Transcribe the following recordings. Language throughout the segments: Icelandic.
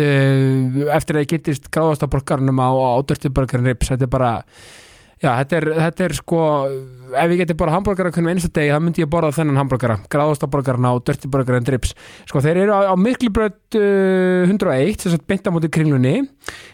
eftir að ég getist gráðastaborgarnum á, á Dirty Burger and Ribs, þetta er bara já, þetta er, þetta er sko ef ég geti bara hambúrgara hvernig einsta degi þá myndi ég borða þennan hambúrgara, gráðastaborgarna og Dirty Burger and Ribs, sko þeir eru á, á Miklubröð uh, 101 þess að beinta mútið kringlunni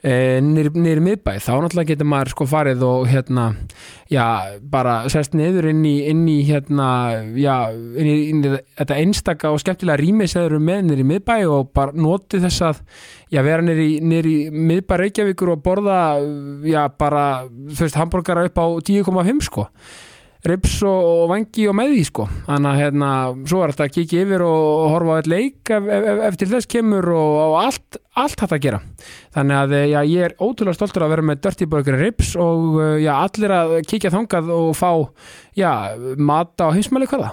nýri miðbæ, þá náttúrulega getur maður sko farið og hérna já, bara sest niður inn í, inn í hérna, já inn í, inn í þetta einstaka og skemmtilega rými sem eru með nýri miðbæ og bara noti þess að, já, vera nýri nýri miðbæ Reykjavíkur og borða já, bara, þú veist, hambúrgara upp á 10,5 sko rips og, vangi og með því sko. Þannig að hérna, svo er þetta að kíkja yfir og horfa á eitt leik ef, ef, eftir þess kemur og, og allt allt hægt að gera. Þannig að já, ég er ótrúlega stoltur að vera með Dirty Burger rips og já, allir að kíkja þangað og fá já, mata og heimsmæli hvaða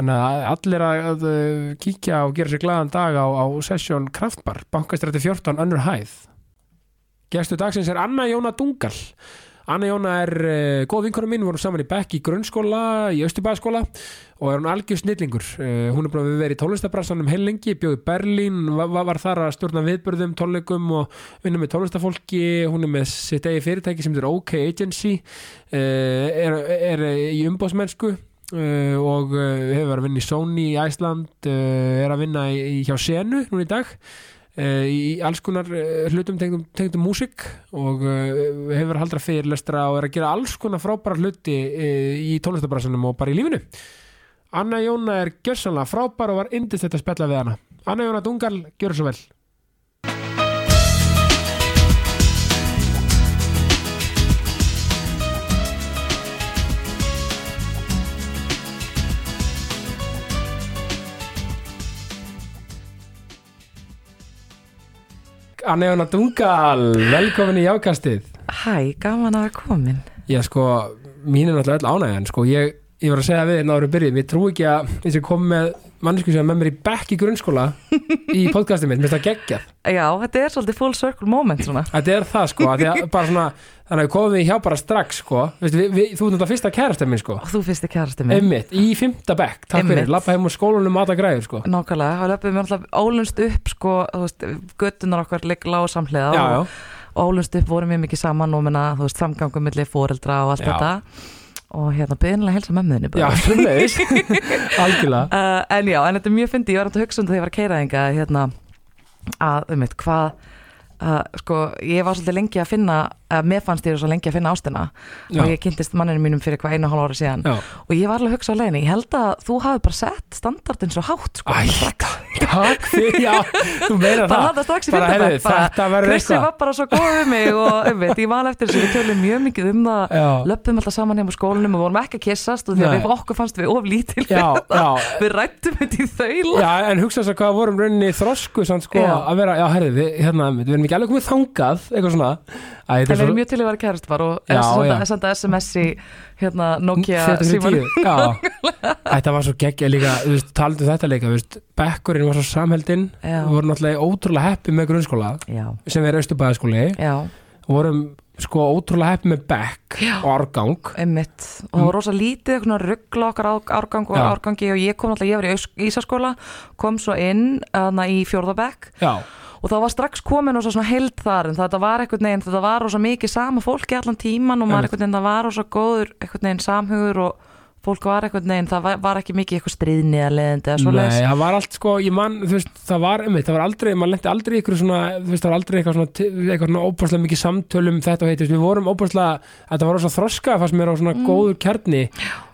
þannig að allir að, að kíkja og gera sér glaðan dag á, á sessjón Kraftbar, bankastrætti 14 önnur hæð. Gæstu dagsins er Anna Jóna Dungal. Anna Jóna er uh, góð vinkonum mín, við vorum saman í Bekk í grunnskóla í Östubæðaskóla og er hún algjör snillingur. Uh, hún er að vera í tónlistabrassanum heilengi, bjóði Berlín var, var þar að stjórna viðbörðum tónleikum og vinna með tónlistafólki hún er með sitt eigi fyrirtæki sem er OK Agency uh, er, er í umbóðsmennsku Uh, og uh, hefur verið að vinna í Sony í Æsland, uh, er að vinna í, hjá Senu núna í dag í alls konar hlutum tengdum, tengdum músik og hefur haldra fyrirlestra og er að gera alls konar frábæra hluti í tónlistabrassunum og bara í lífinu. Anna Jóna er gjörsanlega frábær og var indist þetta spella við hana. Anna Jóna Dungal, gjör svo vel Anna Jóna Dungal, velkomin í jákastið. Hæ, gaman að komin. Já sko, mín er náttúrulega öll ánægjan sko, ég, ég var að segja við náður að byrja, ég trú ekki að eins og kom með mannesku sem er með mér í bekk í grunnskóla í podcastið mitt, mér finnst það geggjað. Já, þetta er svolítið full circle moment svona. Þetta er það sko, svona þannig að við komum við hjá bara strax sko. Vist, við, við, þú er náttúrulega fyrsta kærastið minn sko. Og þú fyrsti kærastið minn. Einmitt, í fymta bekk, takk Einmitt. fyrir, lappa heim úr skólanum og aða græður sko. Nákvæmlega, þá löpum við alltaf ólunst upp sko, þú veist, göttunar okkar ligg lág samhliða Já, já, og, og ólumst upp vorum við mikið saman og menna, þú veist, samgangum milli fóreldra og allt Já. þetta og hérna byrðinlega helsa mömmuðinni Já, frumleis Algjörlega. Uh, en já, en þetta er mjög fyndi, ég var að hugsa um þetta þegar ég var að keira enga hérna, að um eitt, hvað uh, sko, ég var svolítið lengi að finna uh, mér fannst ég svo lengi að finna ástina Já. og ég kynntist manninu mínum fyrir hvað einu hálf ára síðan. Já. og ég var alveg að hugsa á leiðinni, ég held að þú hafi bara sett standardin svo hátt sko, Æ, takk. fyrir, já, þú meina bara það. strax í Bara, heyrðu, þetta verður Krissi eitthvað. var bara svo góð við mig og um veit, ég man eftir þessu, við tölum mjög mikið um það. Já, löpum alltaf saman hjá skólanum og vorum ekki að kissast og því að Nei. við okkur fannst við of lítil já, já. Við rættum þetta í þaula. Já, en hugsa þess að hvað vorum rauninni þrosku samt sko Já. að vera, já, herri, við, hérna, við erum ekki alveg komið þangað, eitthvað svona. Æ, þetta En er við erum svo mjög til að vera kærast var og senda, senda SMS í hérna Nokia 40, síman 10, Já, þetta var svo geggja líka, þú veist, talandi um þetta líka, bekkurinn var svo samheldinn við vorum náttúrulega ótrúlega heppi með grunnskóla Já, sem er Östubæðaskóli já, og vorum sko ótrúlega heppi með bekk og árgang. Einmitt. Og það var rosa lítið ruggla okkar árgang og Já. árgangi og ég kom alltaf, ég var í Ís- Ísaskóla kom svo inn aðna í fjórðabekk og það var strax komin og svona held þar en þetta var einhvern veginn, þetta var rosa mikið sama fólki allan tíman og maður Einmitt. einhvern veginn það var rosa góður einhvern veginn samhugur og fólk var einhvern veginn, það var, var ekki mikið eitthvað stríðni eða leðindi eða svo Nei, það var allt sko, ég man, þú veist, það var einmitt, það var aldrei, maður lendi aldrei ykkur svona, þú veist, það var aldrei eitthvað svona, eitthvað svona óbúrslega mikið samtölum um þetta og heitir, við vorum óbúrslega, þetta var rosa þroska fannst mér á svona Mm. góður kjarni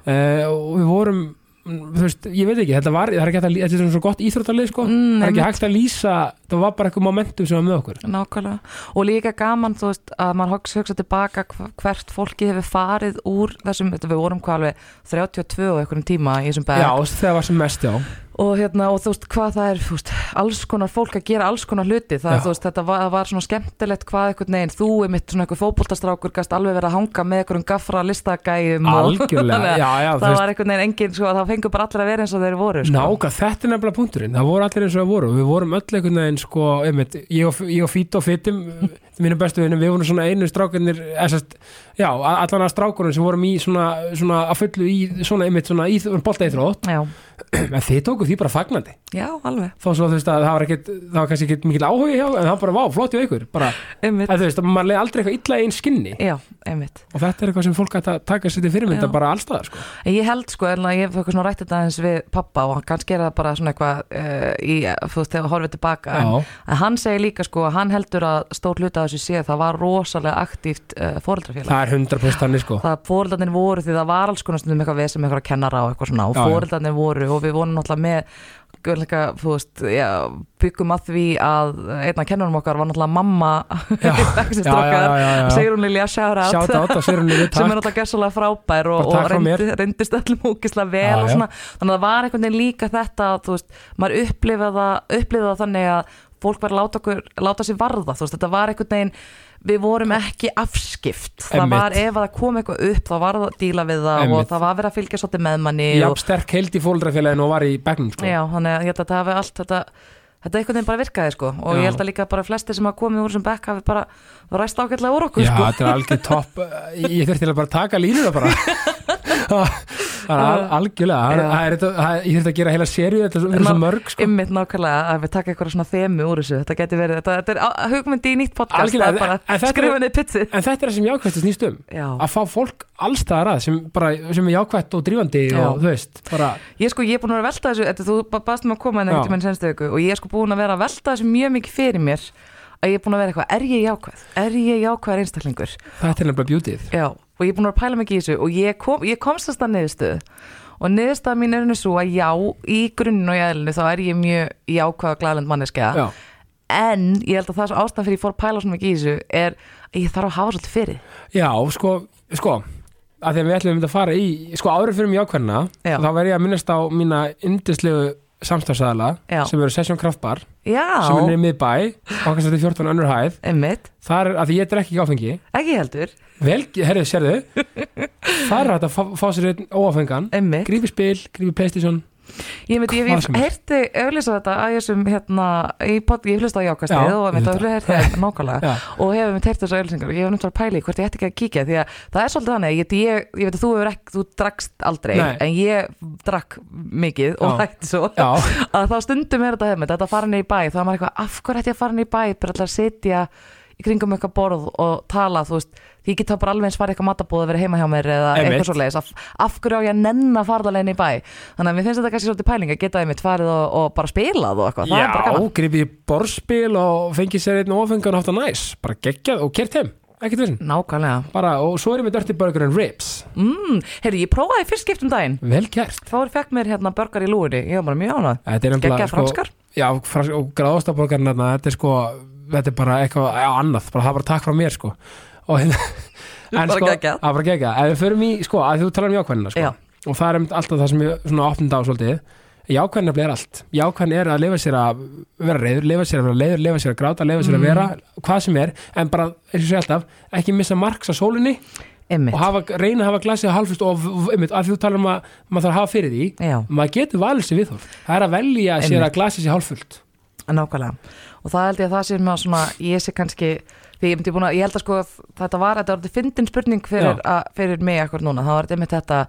uh, og við vorum, þú veist, ég veit ekki, þetta var, það er ekki hægt að, þetta er svona svo gott íþróttalið sko, Mm, það er ekki hægt að lýsa, það var bara eitthvað momentum sem var með okkur. Nákvæmlega, og líka gaman þú veist að maður hugsa, tilbaka hvert fólki hefur farið úr þessum, við vorum hvað alveg 32 og einhverjum tíma í þessum bæk Já, þegar var sem mest, já. Og hérna og þú veist hvað það er veist, alls konar fólk að gera alls konar hluti. Það, veist, þetta var, var svona skemmtilegt hvað einhvern veginn, þú er mitt svona einhver fótboltastrákur gast alveg verið að hanga með einhverjum gafra listagæjum og- Algjörlega, já, já, það var einhvern veginn engin, sko, það fengur bara allir að vera eins og þeir voru sko. Náka, þetta er nefnilega punkturinn. Það voru allir eins og það voru. Við vorum öll einhvern veginn sko, einmitt, ég, og, og Fít og Fittim mínu bestu vinnum, við vorum svona einu strákarnir essast, já, allan að strákurinn sem vorum í svona, svona að fullu í svona einmitt svona í bolta íþrótt Já, en þið tóku því bara fagnandi. Já, alveg. Þó svo þú veist að það var ekkit það var kannski ekkit mikil áhugi hjá en það var bara, vá, flott hjá ykkur. Bara, að þú veist, að maður leiði aldrei eitthvað illa í einn skinni. Já, einmitt. Og þetta er eitthvað sem fólk að taka sér til fyrirmynda Já. bara allstaðar, sko. Ég held sko, en ég hef eitthvað svona rætt þetta eins við pappa og kannski er það bara svona eitthvað uh, í, þú veist, þegar horfið tilbaka. En, en hann segir líka sko að hann heldur að stór hluta af þessu sé það var rosalega aktíft uh, fóreldrafélag það 100% þannig, það fóreldarnir voru því það var alls konar stundum eitthvað við sem eitthvað kennara og við vorum náttúrulega með þú veist, já, byggum að því að einna kennarum okkar var náttúrulega mamma. Sigrún Lilja við sem er náttúrulega gerðsólega frábær og, og reyndi, reyndist öllum ógislega vel Já, svona, þannig að það var einhvern veginn líka þetta veist, maður upplifað það, upplifað það þannig að fólk var að láta, láta sér varða, veist, þetta var einhvern veginn við vorum ekki afskipt það var ef að það kom eitthvað upp þá var það að díla við það Einmitt. og það var verið að fylgja svolítið með manni Já, og, sterk held í fóldrafélaginu og var í begnum, sko já, þannig að að það hafi allt þetta Þetta einhvern veginn bara virkaði sko og Já. ég held að líka bara flestir sem hafa komið úr sem bekk hafi bara ræst ágætlega úr okkur Já, sko. þetta er algjör topp Ég þurfti til að bara taka línuna bara er algjörlega það er- það er er- Ég þurfti að gera heila serju Þetta er svo- er mörg sko. Ymmit nákvæmlega að við taka eitthvað svona þemu úr þessu þetta geti verið, þetta, þetta er hugmyndi í nýtt podcast er bara en er- skrifa niður pizzið En þetta er það sem jákvætt snýst um Já, Að fá fólk allstaðar að sem, bara, sem er jákvætt og drífandi Já. og þú veist bara, ég sko, ég er búin að vera að velta þessu þetta, þú ba- baðst mig að koma en Já. ekkert að ég er búin að vera eitthvað, er ég jákvæð? Er ég jákvæð einstaklingur? Þetta er nefnilega bjútið Já, og ég er búin að pæla mikið í þessu og ég, kom, ég komst þess að niðurstöðu og niðurstaða mín er henni svo að já, í grunninn og í eðlinu þá er ég mjög jákvæð og glæðlend manneskja Já, en ég held að það svo ástæðan fyrir ég fór að pæla svona mikið í þessu er að ég þarf að hafa svolítið fyrir Já sko, sko að því að við ætlum að fara í sko áður fyrir mjög jákvæðna Já. þá verð ég að minnast á mína indislegu samstafsæðala Já. sem eru Session Kraftbar Já, sem er niður miðbæ okkar stætti 14 önnur hæð þar er að því ég drekki ekki áfengi. Ekki heldur. Vel, herrið, sérðu? Þar er að fá, fá sér einn óáfengan. Grífi spil, grífi playstation ég myndi, ég, heyrti auðlýsa þetta að ég sem hérna, ég hlust á jákastið Já, og ég veit að heyrti það nákvæmlega og hefur mitt heyrt þessu auðlýsingar og ég hef náttúrulega að pæli hvort ég ætti ekki að kíkja því að það er svolítið þannig, ég, ég, ég veit að þú hefur ekki, þú drakst aldrei Nei. en ég drakk mikið og Já. hætti svo að þá stundum er þetta hefði þetta að fara niður í bæ þá er maður eitthvað, af hverju ætti ég að fara niður í bæ bara alltaf að sitja í kringum eitthvað borð og tala, þú veist, því ég get þá bara alveg eins farið eitthvað matabóð að vera heima hjá mér eða Einmitt. eitthvað svo leiðis, af, af hverju á ég að nenn að fara alveg inn í bæ, þannig að mér finnst þetta kannski svolítið pæling að geta einmitt farið og, og bara spilað og eitthvað, það er bara Já, gaman. gripið í borðspil og fengið sér einn ofengan og haft það næs. Bara geggjað og kert heim, ekkert vissin Nákvæmlega, bara, og svo er ég með Dirty Burger and Ribs. Mm, heyrðu, ég prófaði fyrst skipt um daginn. Vel gert. Þá fekk mér hérna börgar í lúinni, ég var bara mjög ánað Þetta er nefnilega, Gekkja franskar. Já, frans, og gráðastaborgarna þetta er sko, þetta er bara eitthvað já, annað, bara það er bara takk frá mér sko. Og hérna en Bara sko, geggjað. að bara gegja, ef við förum í sko, að þú talar um jákvæðina sko Já. og það er einmitt alltaf það sem ég svona opnum á svolítið. Jákvæðin er allt, jákvæðin er að lifa sér að vera reyður, lifa sér að vera leiður lifa sér að gráta, lifa sér að vera hvað sem er en bara, eins og sé alltaf, ekki missa marks á sólinni Einmitt, og hafa, reyna að hafa glasið halvfust og einmitt, að þú talar um að maður þarf að hafa fyrir því já, maður getur valið sér viðhorf. Það er að velja sér að glasið sér hálffullt. Nákvæmlega og það held ég að það sem að svona, ég sé kannski því ég, að, ég held að sko að þetta var, þetta var þetta fyndin spurning fyrir, að, fyrir mig akkur núna, það var þetta einmitt þetta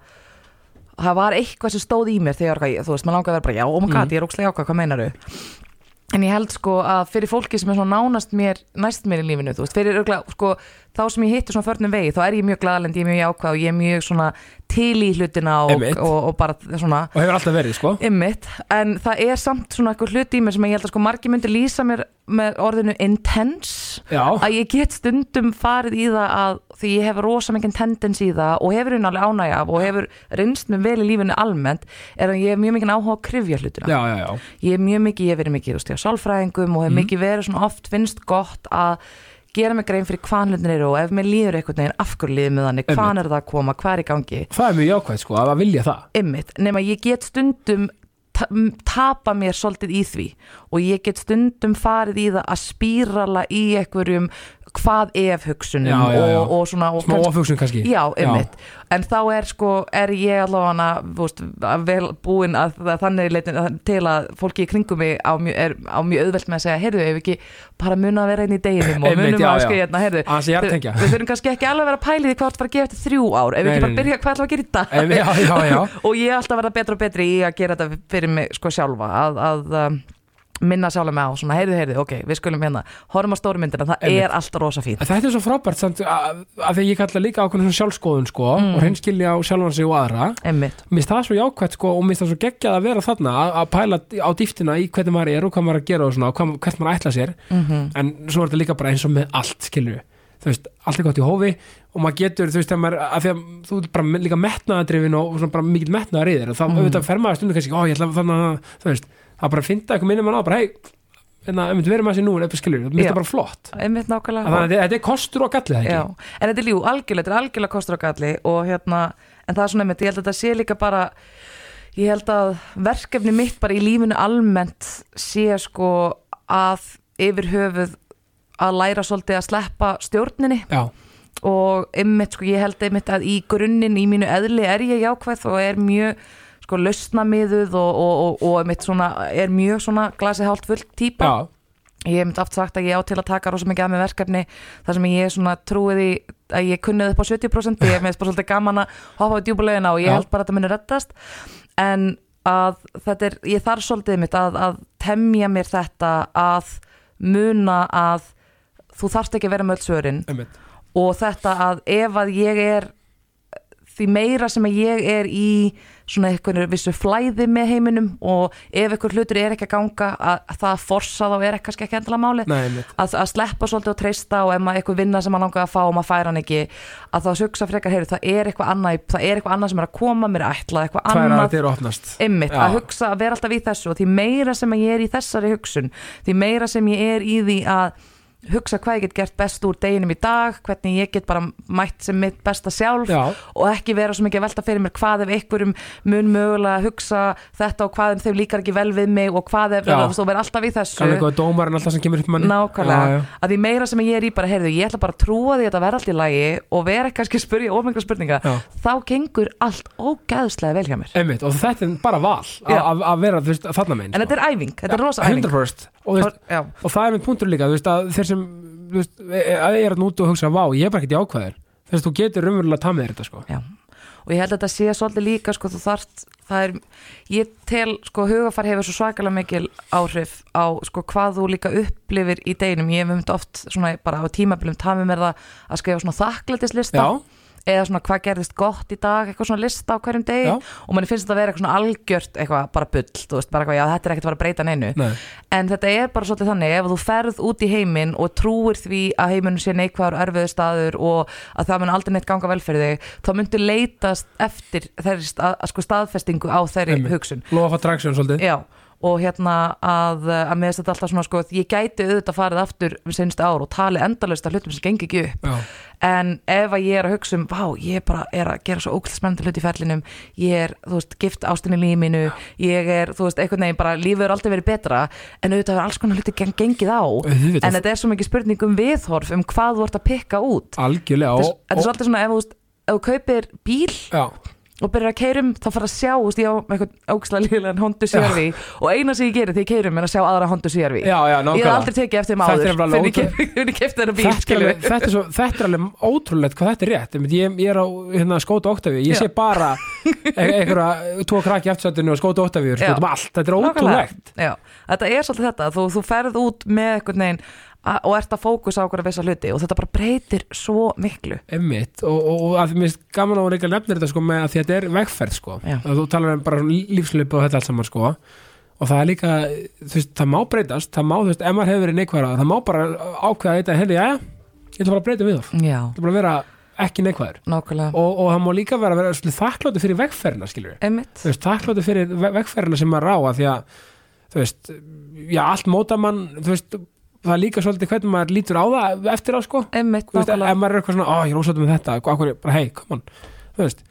það var eitthvað sem stóð í mér þegar þú veist, maður langar að vera bara, já, oh my god, Mhm. ég er ókslega ákvað, hvað meinar en ég held sko að fyrir fólki sem er svona nánast mér, næst mér í lífinu, þú veist, fyrir örgla, sko, þá sem ég hitti svona förnum vegi, þá er ég mjög glaðalend, ég er mjög jákvæð og ég er mjög svona til í hlutina og, Einmitt. og, og bara svona. Og hefur alltaf verið sko. Ymmit, en það er samt svona eitthvað hluti í mér sem ég held að sko margir myndir lýsa mér með orðinu intense já, að ég get stundum farið í það að því ég hef rosa mikið tendens í það og hefur hún alveg ánægja af og hefur reynst mér vel í lífinu almennt er að ég hef mjög mikið áhuga að krifja hlutina. Já, já, ég er mjög mikið, ég hef verið mikið á sálfræðingum og hef Mhm. mikið verið svona oft finnst gott að gera mig grein fyrir hvað hlutin eru og ef mér líður einhvern veginn af hverju líður mig þannig, hvað Einmitt. er það að koma, hvað er í gangi? Það er mjög jákvæð sko að vilja það. Ymmit, nema ég get stundum ta tapa mér svolítið í því og ég get stundum farið í það að spírala í einhverjum hvað ef hugsunum Já, já, já. Og, og svona og smá ofugsun kannski. Já, einmitt, en þá er sko er ég allavega vel búin að, þannig leitin til að fólki í kringum mig á mjög, er á mjög auðvelt með að segja, heyrðu, ef ekki bara muna að vera einn í deginum og munum að já. skrifa hérna, heyrðu við þurfum kannski ekki alveg að vera að pæli því hvað það fara að gefa eftir þrjú ár, ef ekki bara byrja hvað ætlum við að gera í já og ég er alltaf að verða betra og betri í að gera þetta fyrir mig sko sjálfa. Að, að um, minna sjálfa mig á svona heyrðu, heyrðu, ok, við skulum hérna horfum á stóru myndina, það Einmitt. er alltaf rosa fínt. Þetta er svo frábært samt að, að því ég kalla líka ákveðin svona sjálfskoðun sko Mm. og hreinskilja sjálfan sig og aðra. Einmitt, Mér finnst það svo jákvætt sko og mér finnst það svo geggjað að vera þarna að, pæla á dýftina í hvernig maður er og hvað maður er að gera og svona og hvert maður ætla sér. Mm en svo er þetta líka bara eins og með allt skilur þú veist, allt er gott í hófi og maður getur, þú veist, þegar maður, að því að þú er bara líka metnaðadrifin og svona bara mikill metnaðar í þér og þá Mhm. auðvitað fer maður stundu kannski, ó ég ætla þannig að þú veist, það bara að finna eitthvað minnum mann á bara, hei, hérna, við erum að sér nú eitthvað skilur, Já. það bara flott. Að þannig að þetta- þetta er kostur og gallið en þetta er ljú, algjörlega, þetta er algjörlega kostur og galli og hérna, en það er svona einmitt, ég held að þetta sé líka bara, ég held að verkefni mitt bara í lífinu almennt sé sko að yfir höfuð að læra svolítið að sleppa stjórninni. Já, og einmitt sko, ég held einmitt að í grunninn í mínu eðli er ég jákvæð og er mjög sko lausnamiðuð og, og, og, og svona, er mjög svona glasið hálft fullt típa. Já, ég hef myndi aft sagt að ég á til að taka rosa mikið af með verkefni þar sem ég svona trúið í að ég kunnið upp á 70% ég hef með bara svolítið gaman að hoppa á djúbulegina og ég Já. held bara að þetta muni reddast. En að þetta er ég þarf svolítið mitt að, að temja mér þetta að muna að þú þarft ekki að vera með öll svörin. Og þetta að ef að ég er því meira sem að ég er í svona eitthvað vissu flæði með heiminum og ef eitthvað hlutur er ekki að ganga að, að það að forsa þá er ekki ekki endilega máli Nei, að, að sleppa svolítið og treysta og ef maður eitthvað vinna sem maður langar að fá og maður fær hann ekki að þá hugsa frekar, heyru, það er eitthvað annað það er eitthvað annað sem er að koma, mér er ætlað eitthvað að annað. Já. að hugsa að vera alltaf í þessu og því meira sem að ég er í þessari hugsun því meira sem ég er í því að hugsa hvað ég get gert best úr deginum í dag hvernig ég get bara mætt sem mitt besta sjálf Já, og ekki vera svo mikið að velta fyrir mér hvað ef einhverjum mun mögulega hugsa þetta og hvað ef þeim líkar ekki vel við mig og hvað ef, þú vera alltaf í þessu. Kann eitthvað dómarinn alltaf sem kemur upp manni. Nákvæmlega, Já, að því meira sem ég er í bara, heyrðu, ég ætla bara að trúa því að þetta verða allt í lagi og vera kannski að spyrja ómengra spurninga, Já. þá gengur allt ógæðslega vel hjá mér. Einmitt, og þetta er bara val að að vera þarna megin en þetta er æfing, þetta er rosa æfing. 100% og, veist, og það er minn punktur líka þú veist, að þeir sem þú veist, að ég er að núti og hugsa vá, ég er bara ekkert jákvæður. Þú veist, þú getur raunverulega að tað með þetta sko. Og ég held að þetta sé svolítið líka sko þarft, er ég tel sko hugafar hefur svo svakalega mikil áhrif á sko hvað þú líka upplifir í deginum, ég hef myndi oft svona bara á tímabilum tamið mér það að skrifa svona þakklætislista. Já, eða svona hvað gerðist gott í dag eitthvað svona lista á hverjum degi Já. og manni finnst þetta að vera eitthvað svona algjört eitthvað bara bull, þú veist, bara eitthvað, já þetta er ekkert að fara að breyta neinu. Nei, en þetta er bara svolítið þannig ef þú ferð út í heiminn og trúir því að heiminn sé neikvæður og erfiður staður og að það mun aldrei neitt ganga vel fyrir þig þá myndir leitast eftir þeirri stað, að sko staðfestingu á þeirri Einmitt. hugsun. Lofa að traksjón svolítið. Já, og hérna að, að með þetta alltaf svona sko ég gæti auðvitað farið aftur senstu ár og tali endalaust að hlutum sem gengi ekki upp. Já, en ef að ég er að hugsa um vá, ég bara er að gera svo ógæðlega spennandi hluti í ferlinum ég er, þú veist, gift ástinni líminu ég er, þú veist, einhvern veginn bara lífið er aldrei verið betra, en auðvitað er alls konar hluti gen- gengið á, Auðvitað. en þetta er svo mikið spurning um viðhorf um hvað þú ert að pikka út. Algjörlega þetta er- svolítið svona ef þú veist, ef þú kaupir bíl Já, og byrjar að keirum þá fara að sjá, þú veist, ég á eitthvað ógæðslega líðilegan Honda CRV og eina sem ég gerir þegar ég keirum er að sjá aðra Honda CRV já, já, ég hef aldrei tekið eftir nefnilega þegar ég kefti þennan bíl þetta er, þetta, er svo, þetta er alveg ótrúlegt hvað þetta er rétt. Ég, ég er á hérna, skóta Octavíu ég sé bara e- einhverja tvo krakki eftirsættinu og skóta Octavíu Já. sko, um allt, þetta er ótrúlegt. Þetta er svolítið þetta þú, þú ferð út með einhvern veginn a- og ert að fókusa á okkur að vissa hluti og þetta bara breytir svo miklu. Emmitt, og, og, og að mér finnst gaman á að reyka nefnir þetta sko með að þetta er vegferð sko, Já. að þú talar um bara lífslupu og þetta allt saman sko. Og það er líka, þú veist, það má breytast það má, þú veist, ef maður hefur verið neikvæður það má bara ákveða þetta, hefði, já, ég ætla bara að breyta við það, Já, það bara að vera ekki neikvæður. Og, og það má líka vera vera þakkláttu fyrir vegferðina, skilur við, þakkláttu fyrir ve- vegferðina sem maður að því að, þú veist, já, allt móta mann, þú veist, það er líka svolítið hvernig maður lítur á það eftir á, sko. Einmitt, þú veist, ef nákvæmlega maður er eitthvað svona, ó, ég er ósáttum með þetta hvað, hverju, bara, hei, come on, þú veist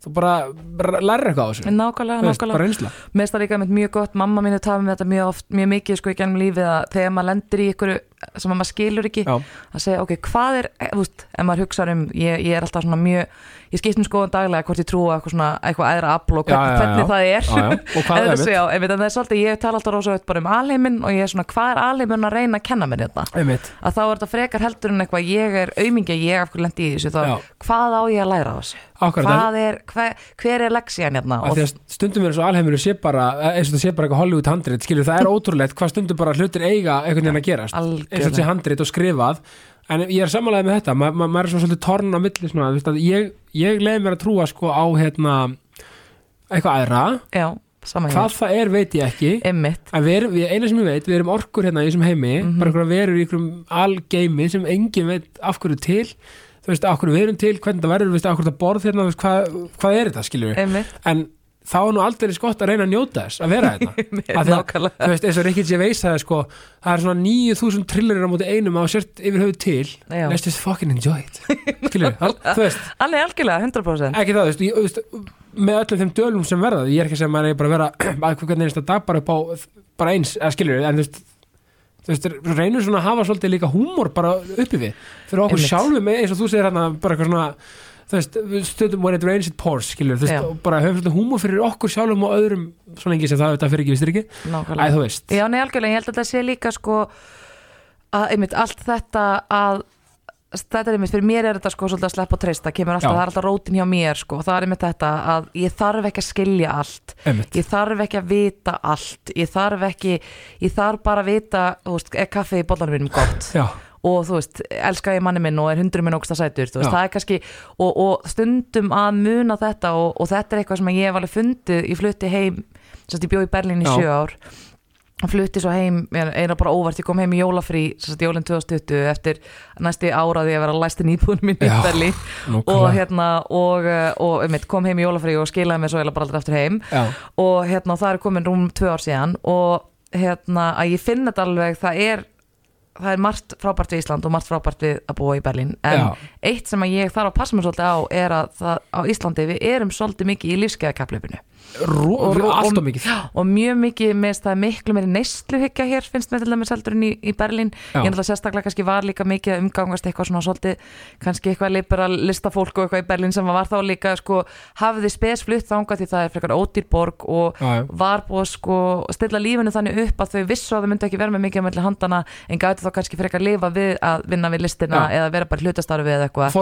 þú bara, bara lærir eitthvað á þessu. Nákvæmlega, þú veist, nákvæmlega. bara reynsla. Mér finnst það líka með mjög gott, mamma mín er tafið með þetta mjög oft, mjög mikið sko í gennum lífið að þegar maður lendir í ykkur sem maður skilur ekki já, að segja, ok, hvað er, eh, þú veist, ef maður hugsa um, ég, ég er alltaf svona mjög, ég skipt um skoðan daglega hvort ég trúa eitthvað svona, eitthvað æðra afl og hvern, já, já. hvernig það er. og hvað En er þessu, já, einmitt, en það er svolítið, ég tala alltaf rosa bara um alheiminn og ég er svona, hvað er alheiminn að reyna að kenna mér þetta? einmitt, Að þá er þetta frekar heldur en eitthvað, ég er aumingi, ég af hverju lendi í þessu, þá, hvað á ég að læra þessu? Hvað er, hver, hver er leksían hérna? að að stundum er svo alheimur sé bara, eins og það sé bara eitthvað Hollywood handrit skilur, það er ótrúlegt hvað stundum bara hlutir eiga einhvern veginn að gerast, eins og sé handrit og skrifað. En ég er samanlega með þetta, ma ma maður er svo svolítið torn á milli svona, veist, ég, ég leiði mér að trúa sko á hérna eitthvað aðra, Já, hvað það er veit ég ekki. Einmitt, En við við, eina sem ég veit, við erum orkur hérna í þessum heimi, Mhm. bara einhverja verur í einhverjum algeimi sem engin veit af hverju til, þú veist, af hverju við erum til, hvernig það verður, þú veist, af hverju það borð hérna, veist, hvað, hvað er þetta, einmitt, En þá er nú aldrei gott að reyna að njóta þess, að vera hérna. Að, nákvæmlega. þú veist, eins og Rikki veist það, sko, það er svona 9000 trillerir á móti einum á sért yfir höfu til, let's just fucking enjoy it, skiljum við, þú veist, Alveg algjörlega, 100% ekki það, þú veist, með öllum þeim dölum sem verða, ég er ekki að segja að maður er bara að vera að hvernig einsta dag bara upp á bara eins, eða skilur en þú veist þú veist, reynur svona að hafa svolítið líka húmor bara uppi við, fyrir okkur Einmitt. sjálfum eins og þú segir hérna bara eitthvað svona þú veist, stundum when it rains it pours skilur, þú veist, og bara höfum svolítið húmor fyrir okkur sjálfum og öðrum, svona engi sem það þetta fyrir ekki, vistir ekki, Nákvæmlega. Þú veist. Já, nei, algjörlega, ég held að þetta sé líka sko að, einmitt, allt þetta að þetta er einmitt, fyrir mér er þetta sko svolítið að sleppa og treysta, kemur alltaf, Já. það er alltaf rótin hjá mér sko, það er einmitt þetta að ég þarf ekki að skilja allt. Einmitt, ég þarf ekki að vita allt. Ég þarf ekki, ég þarf bara að vita þú veist, er kaffi í bollanum mínum gott? Já, og þú veist, elska ég manni minn og er hundru minn ógsta sætur, þú veist, Já. það er kannski og, og stundum að muna þetta og, og þetta er eitthvað sem ég hef alveg fundið ég flutti heim, sérst ég bjó í Berlín í Já. sjö ár flutti svo heim, eina bara óvart ég kom heim í jólafrí, sérst jólinn 2020 eftir næsti áraði að vera íbúin minn í Já, Berlín og hérna, og, eh, og um, kom heim í jólafrí og skilaði mér svo eða bara aldrei aftur heim já, og hérna það er komin rúm tvö ár síðan og hérna að ég finn þetta alveg það er það er margt frábært við Ísland og margt frábært við að búa í Berlín en já, eitt sem ég þarf að passa mér svolítið á er að það, á Íslandi við erum svolítið mikið í lífskeiðakappleipinu Rú, Og- og- allt og- og mikið. og mjög mikið með það miklu meiri neysluhyggja hér finnst mér til dæmis heldur en í, í Berlín. Já. ég náttúrulega sérstaklega kannski var líka mikið að umgangast eitthvað svona svolítið kannski eitthvað liberal listafólk og eitthvað í Berlín sem var þá líka sko hafði spesflutt þangað því það er frekar ódýr borg og já, var búið sko stilla lífinu þannig upp að þau vissu að þau myndu ekki vera með mikið melli handana en gæti þá kannski frekar lifa við að vinna við listina Já. eða vera bara í hlutastarfi eða eitthvað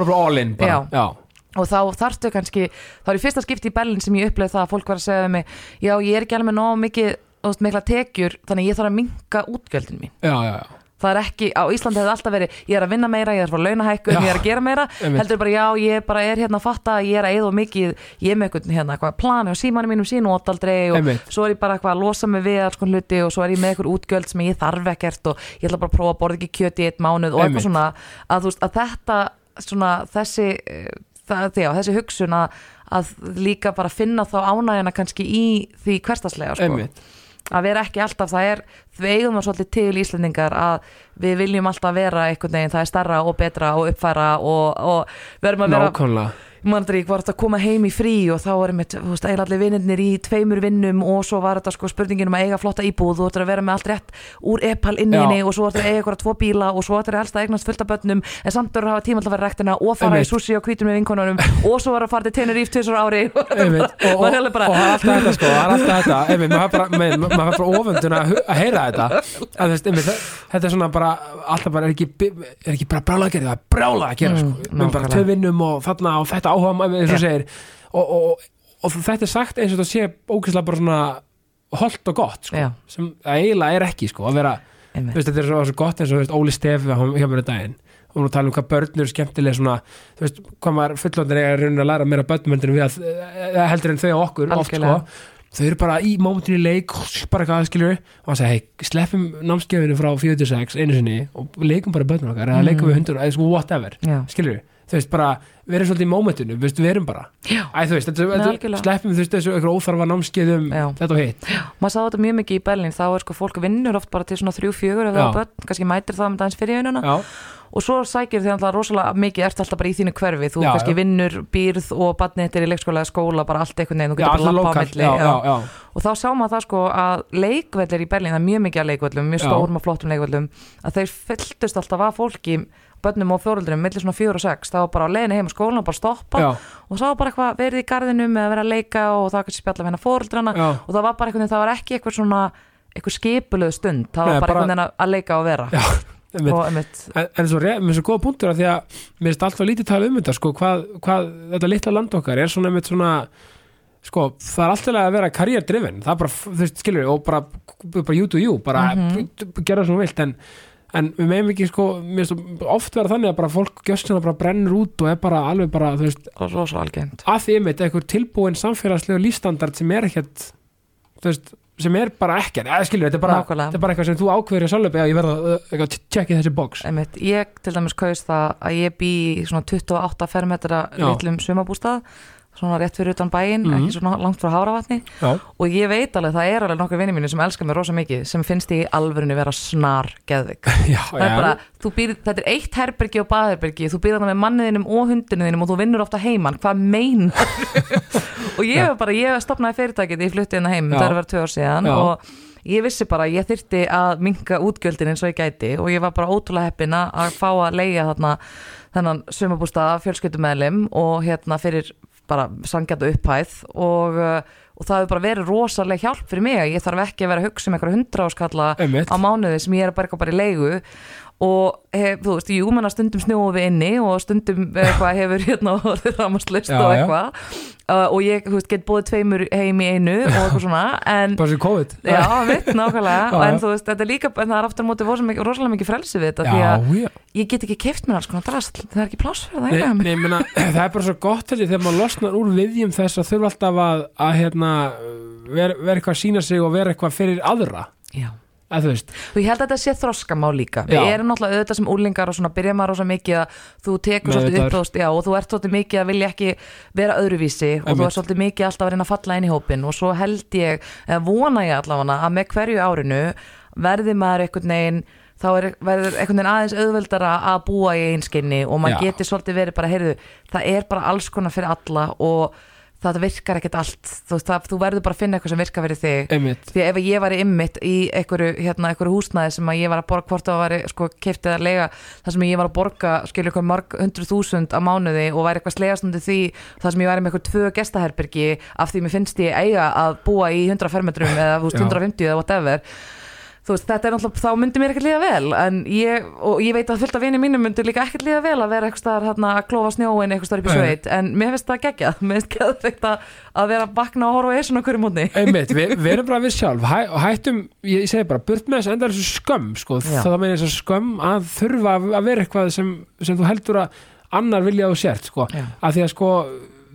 og þá þarftu kannski, þá er í fyrsta skipti í Berlin sem ég uppleið það að fólk var að segja mig já ég er ekki alveg nóg mikið veist, mikla tekjur, þannig að ég þarf að minka útgjöldin mín já, já, já það er ekki, á Íslandi hefði alltaf verið ég er að vinna meira, ég er að fara launahækkun, Já. ég er að gera meira Einmitt. heldur bara já, ég bara er hérna að fatta að ég er að eða mikið, ég er með eitthvað hérna, eitthvað plani og símanum mínum sín og aldrei og Einmitt. svo er ég bara eitthvað að losa mig við alls konar hluti og svo er ég með eitthvað útgjöld sem ég þarf ekkert og ég ætla bara að prófa að borða ekki kjöt í eitt mánuð og Einmitt. eitthvað svona að, þú veist, að þetta svona þessi eh, það, já, þessi hugsun að, að líka bara finna þá ánægjana kannski í því hverstaslega sko. Einmitt. Að vera ekki alltaf, það er við eigum það svolítið til Íslendingar að við viljum alltaf vera einhvern veginn, það er starra og betra og uppfæra og, og verðum að vera nákvæmlega mann ég var þetta að koma heim í frí og þá er mitt, þú veist, eiginlega allir vinnirnir í tveimur vinnum og svo var þetta sko spurningin um að eiga flotta íbúð. Og þetta að vera með allt rétt úr epal inn í Já. henni og svo þetta að eiga eitthvað tvo bíla og svo helst að eignast fullt af börnum en samt að hafa tíma til að vera rektina og fara Einmitt. í sushi og hvítum með vinkonunum og svo var að fara til Tenerife tvisar ári. Einmitt, og, og, og er alltaf þetta sko, alltaf þetta. Einmitt, maður er bara, með, bara oföndun að, heyra þetta. Að, þú veist, einmitt, þetta er svona bara alltaf bara er ekki, er ekki bara brjála að gera það er brjála að gera sko, Mm, við bara vinnum og þarna og þetta áhuga maður, eins og segir. Og, og, og, þetta er sagt eins og þetta sé ókvæslega bara svona holdt og gott sko, sem það eiginlega er ekki sko, að vera, veist, þetta er svo, svo gott eins og veist, Óli Stefi hjá mér í daginn. Og nú tala um hvað börn eru skemmtilega svona, þú veist, hvað maður fullóndir er að að læra börnum heldur en við að, heldur en þau á okkur oft sko, þau eru bara í mómentinu í leik bara eitthvað aðskiljur og hann segi, hei, sleppum námskefinu frá 46 einu sinni og leikum bara börnum okkar eða leikum við hundur, eða sko whatever. Já. skilur þú veist, bara, erum svolítið í mómentinu við veist, við erum bara, Já. æ, veist þetta, sleppum þú veist, þessu eitthvað óþarfa námskeiðum Já. þetta og hitt maður sá þetta mjög mikið í Berlín þá er sko fólk vinnur oft bara til svona þrjú, fjögur Já. er börn, kannski mætir það með dagins fyrir vinnuna já, og svo sækir þið alltaf rosalega mikið ert alltaf bara í þínu hverfi, þú Já, kannski já. vinnur býrð og er í leikskóla eða skóla, bara allt einhvern veginn, þú já, getur bara alltaf lappa á milli já, já. já, já, og þá sá maður það sko að leikvellir í Berlín, það er mjög mikið að leikvellum mjög Já. stórum og flottum leikvellum að þeir fylltust alltaf af fólki börnum og fjóruldrum, millir svona fjóru og sex það var bara á leiðinu heim á skólan og bara stoppa já, og það var bara eitthvað verið í garðinum eða verið að leika og það var kannski spjalla við hennar fóruldrana og það var bara veginn, það var ekki eitthvað svona eitthvað skipulöð stund, það var bara, bara- veginn að- að leika og vera já einmitt. og einmitt, en, en svo, mér er svo góða punktur að því að mér finnst alltaf lítið tala um þetta sko, hvað, hvað þetta litla land okkar er svona einmitt svona sko, það er alltaf að vera karrierdrifin það er bara, þú veist, skilur og bara, bara you do you, bara Mhm. gera það sem þú vilt, en, en við meðum ekki sko, oft vera þannig að bara fólk gjöstina bara brennur út og er bara alveg bara, þú veist, að því einmitt eitthvað tilbúin samfélagslegu lífstandard sem er ekkert þú veist, sem er bara ekkert. Eða skilur, þetta er bara, þetta er bara eitthvað sem þú ákveður í sjálf, já, ég verða að uh, tjekki þessi box. Einmitt, ég til dæmis kaus það að ég bý í svona 28 fermetra litlum sumabústað svona rétt fyrir utan bæinn, Mhm. ekki svona langt frá Háravatni já, og ég veit alveg, það er alveg nokkur vinni mínu sem elskar mig rosa mikið, sem finnst ég í alvörinu vera snar geðvik já, það er bara, býr, þetta er eitt herbergi og baðherbergi, þú býr þarna með manniðinum og hundinum og þú vinnur ofta heiman, hvað mein og ég hef bara, ég stopnaði fyrirtækið í flutti hérna heim, Já. það er vera tvö ár síðan Já. og ég vissi bara ég þyrfti að minka útgjöldin eins og ég gæti og ég var bara ótrúlega heppin að fá að leia þarna þennan sumabústað fjölskyldumæðlim og hérna fyrir bara sangjata upphæð og, uh, og það hefur bara verið rosalega hjálp fyrir mig. Að ég þarf ekki að vera að hugsa um einhverja hundra áskalla á mánuði sem ég er bara eitthvað bara í leigu og hef, þú veist, jú, menna stundum snjóum við inni og stundum eitthvað hefur hérna Já, og já. eitthvað. Uh, og ég, þú veist, get búið tveimur heim í einu og eitthvað svona, en bara sem COVID. Já, mitt, nákvæmlega, Já, já. en þú veist, þetta er líka, en það er aftur á móti rosalega mikið, frelsi við þetta, því já, að já. ég get ekki keift mér alls konar drast, það er ekki pláss fyrir það Nei, nei, ég meina, það er bara svo gott held ég, þegar maður losnar úr viðjum þess að þurfa alltaf að, að hérna, vera ver eitthvað að sína sig og vera eitthvað og ég held að þetta sé þroskamál líka. Við erum náttúrulega auðvitað sem úlingar og svona byrja maður rosa mikið að þú tekur svolítið Meðvitaður. upp og, þú ert svolítið mikið að vilja ekki vera öðruvísi og þú ert svolítið mikið alltaf að reyna að falla inn í hópin og svo held ég, eða vona ég allavega að með hverju árinu verði maður einhvern veginn þá er, verður einhvern veginn aðeins auðveldara að búa í einskinni og maður geti svolítið verið bara, heyrðu, það er bara alls konar fyrir alla og það virkar ekkert allt. Þú, veist, það, þú verður bara að finna eitthvað sem virkar fyrir þig. Einmitt. Því ef ég var ymmit í einhverju, hérna, einhverju húsnæði sem að ég var að borga hvort það var sko, keiftið að lega þar sem ég var að borga skilja eitthvað marg hundruð þúsund á mánuði og væri eitthvað slegastundi því þar sem ég væri með eitthvað tvö gestaherbergi af því mér finnst ég eiga að búa í 100 fermetrum eða þú veist, Já. 150 eða whatever þú veist, þetta er náttúrulega, þá myndi mér ekkert líða vel en ég, og ég veit að fullt af vinið mínum myndi líka ekkert líða vel að vera eitthvað staðar hérna að klófa snjóin eitthvað staðar upp í sveit en mér finnst það geggjað, mér finnst geðveikt að, að vera að vakna og horfa á esuna hverju mótni. Einmitt, við, erum bara við sjálf. Hæ, hættum, ég, segi bara, burt með þess enda þessu skömm, sko, Já. það meina þessu skömm að þurfa að vera eitthvað sem, sem þú heldur að annar vilja á sért, sko, að því að sko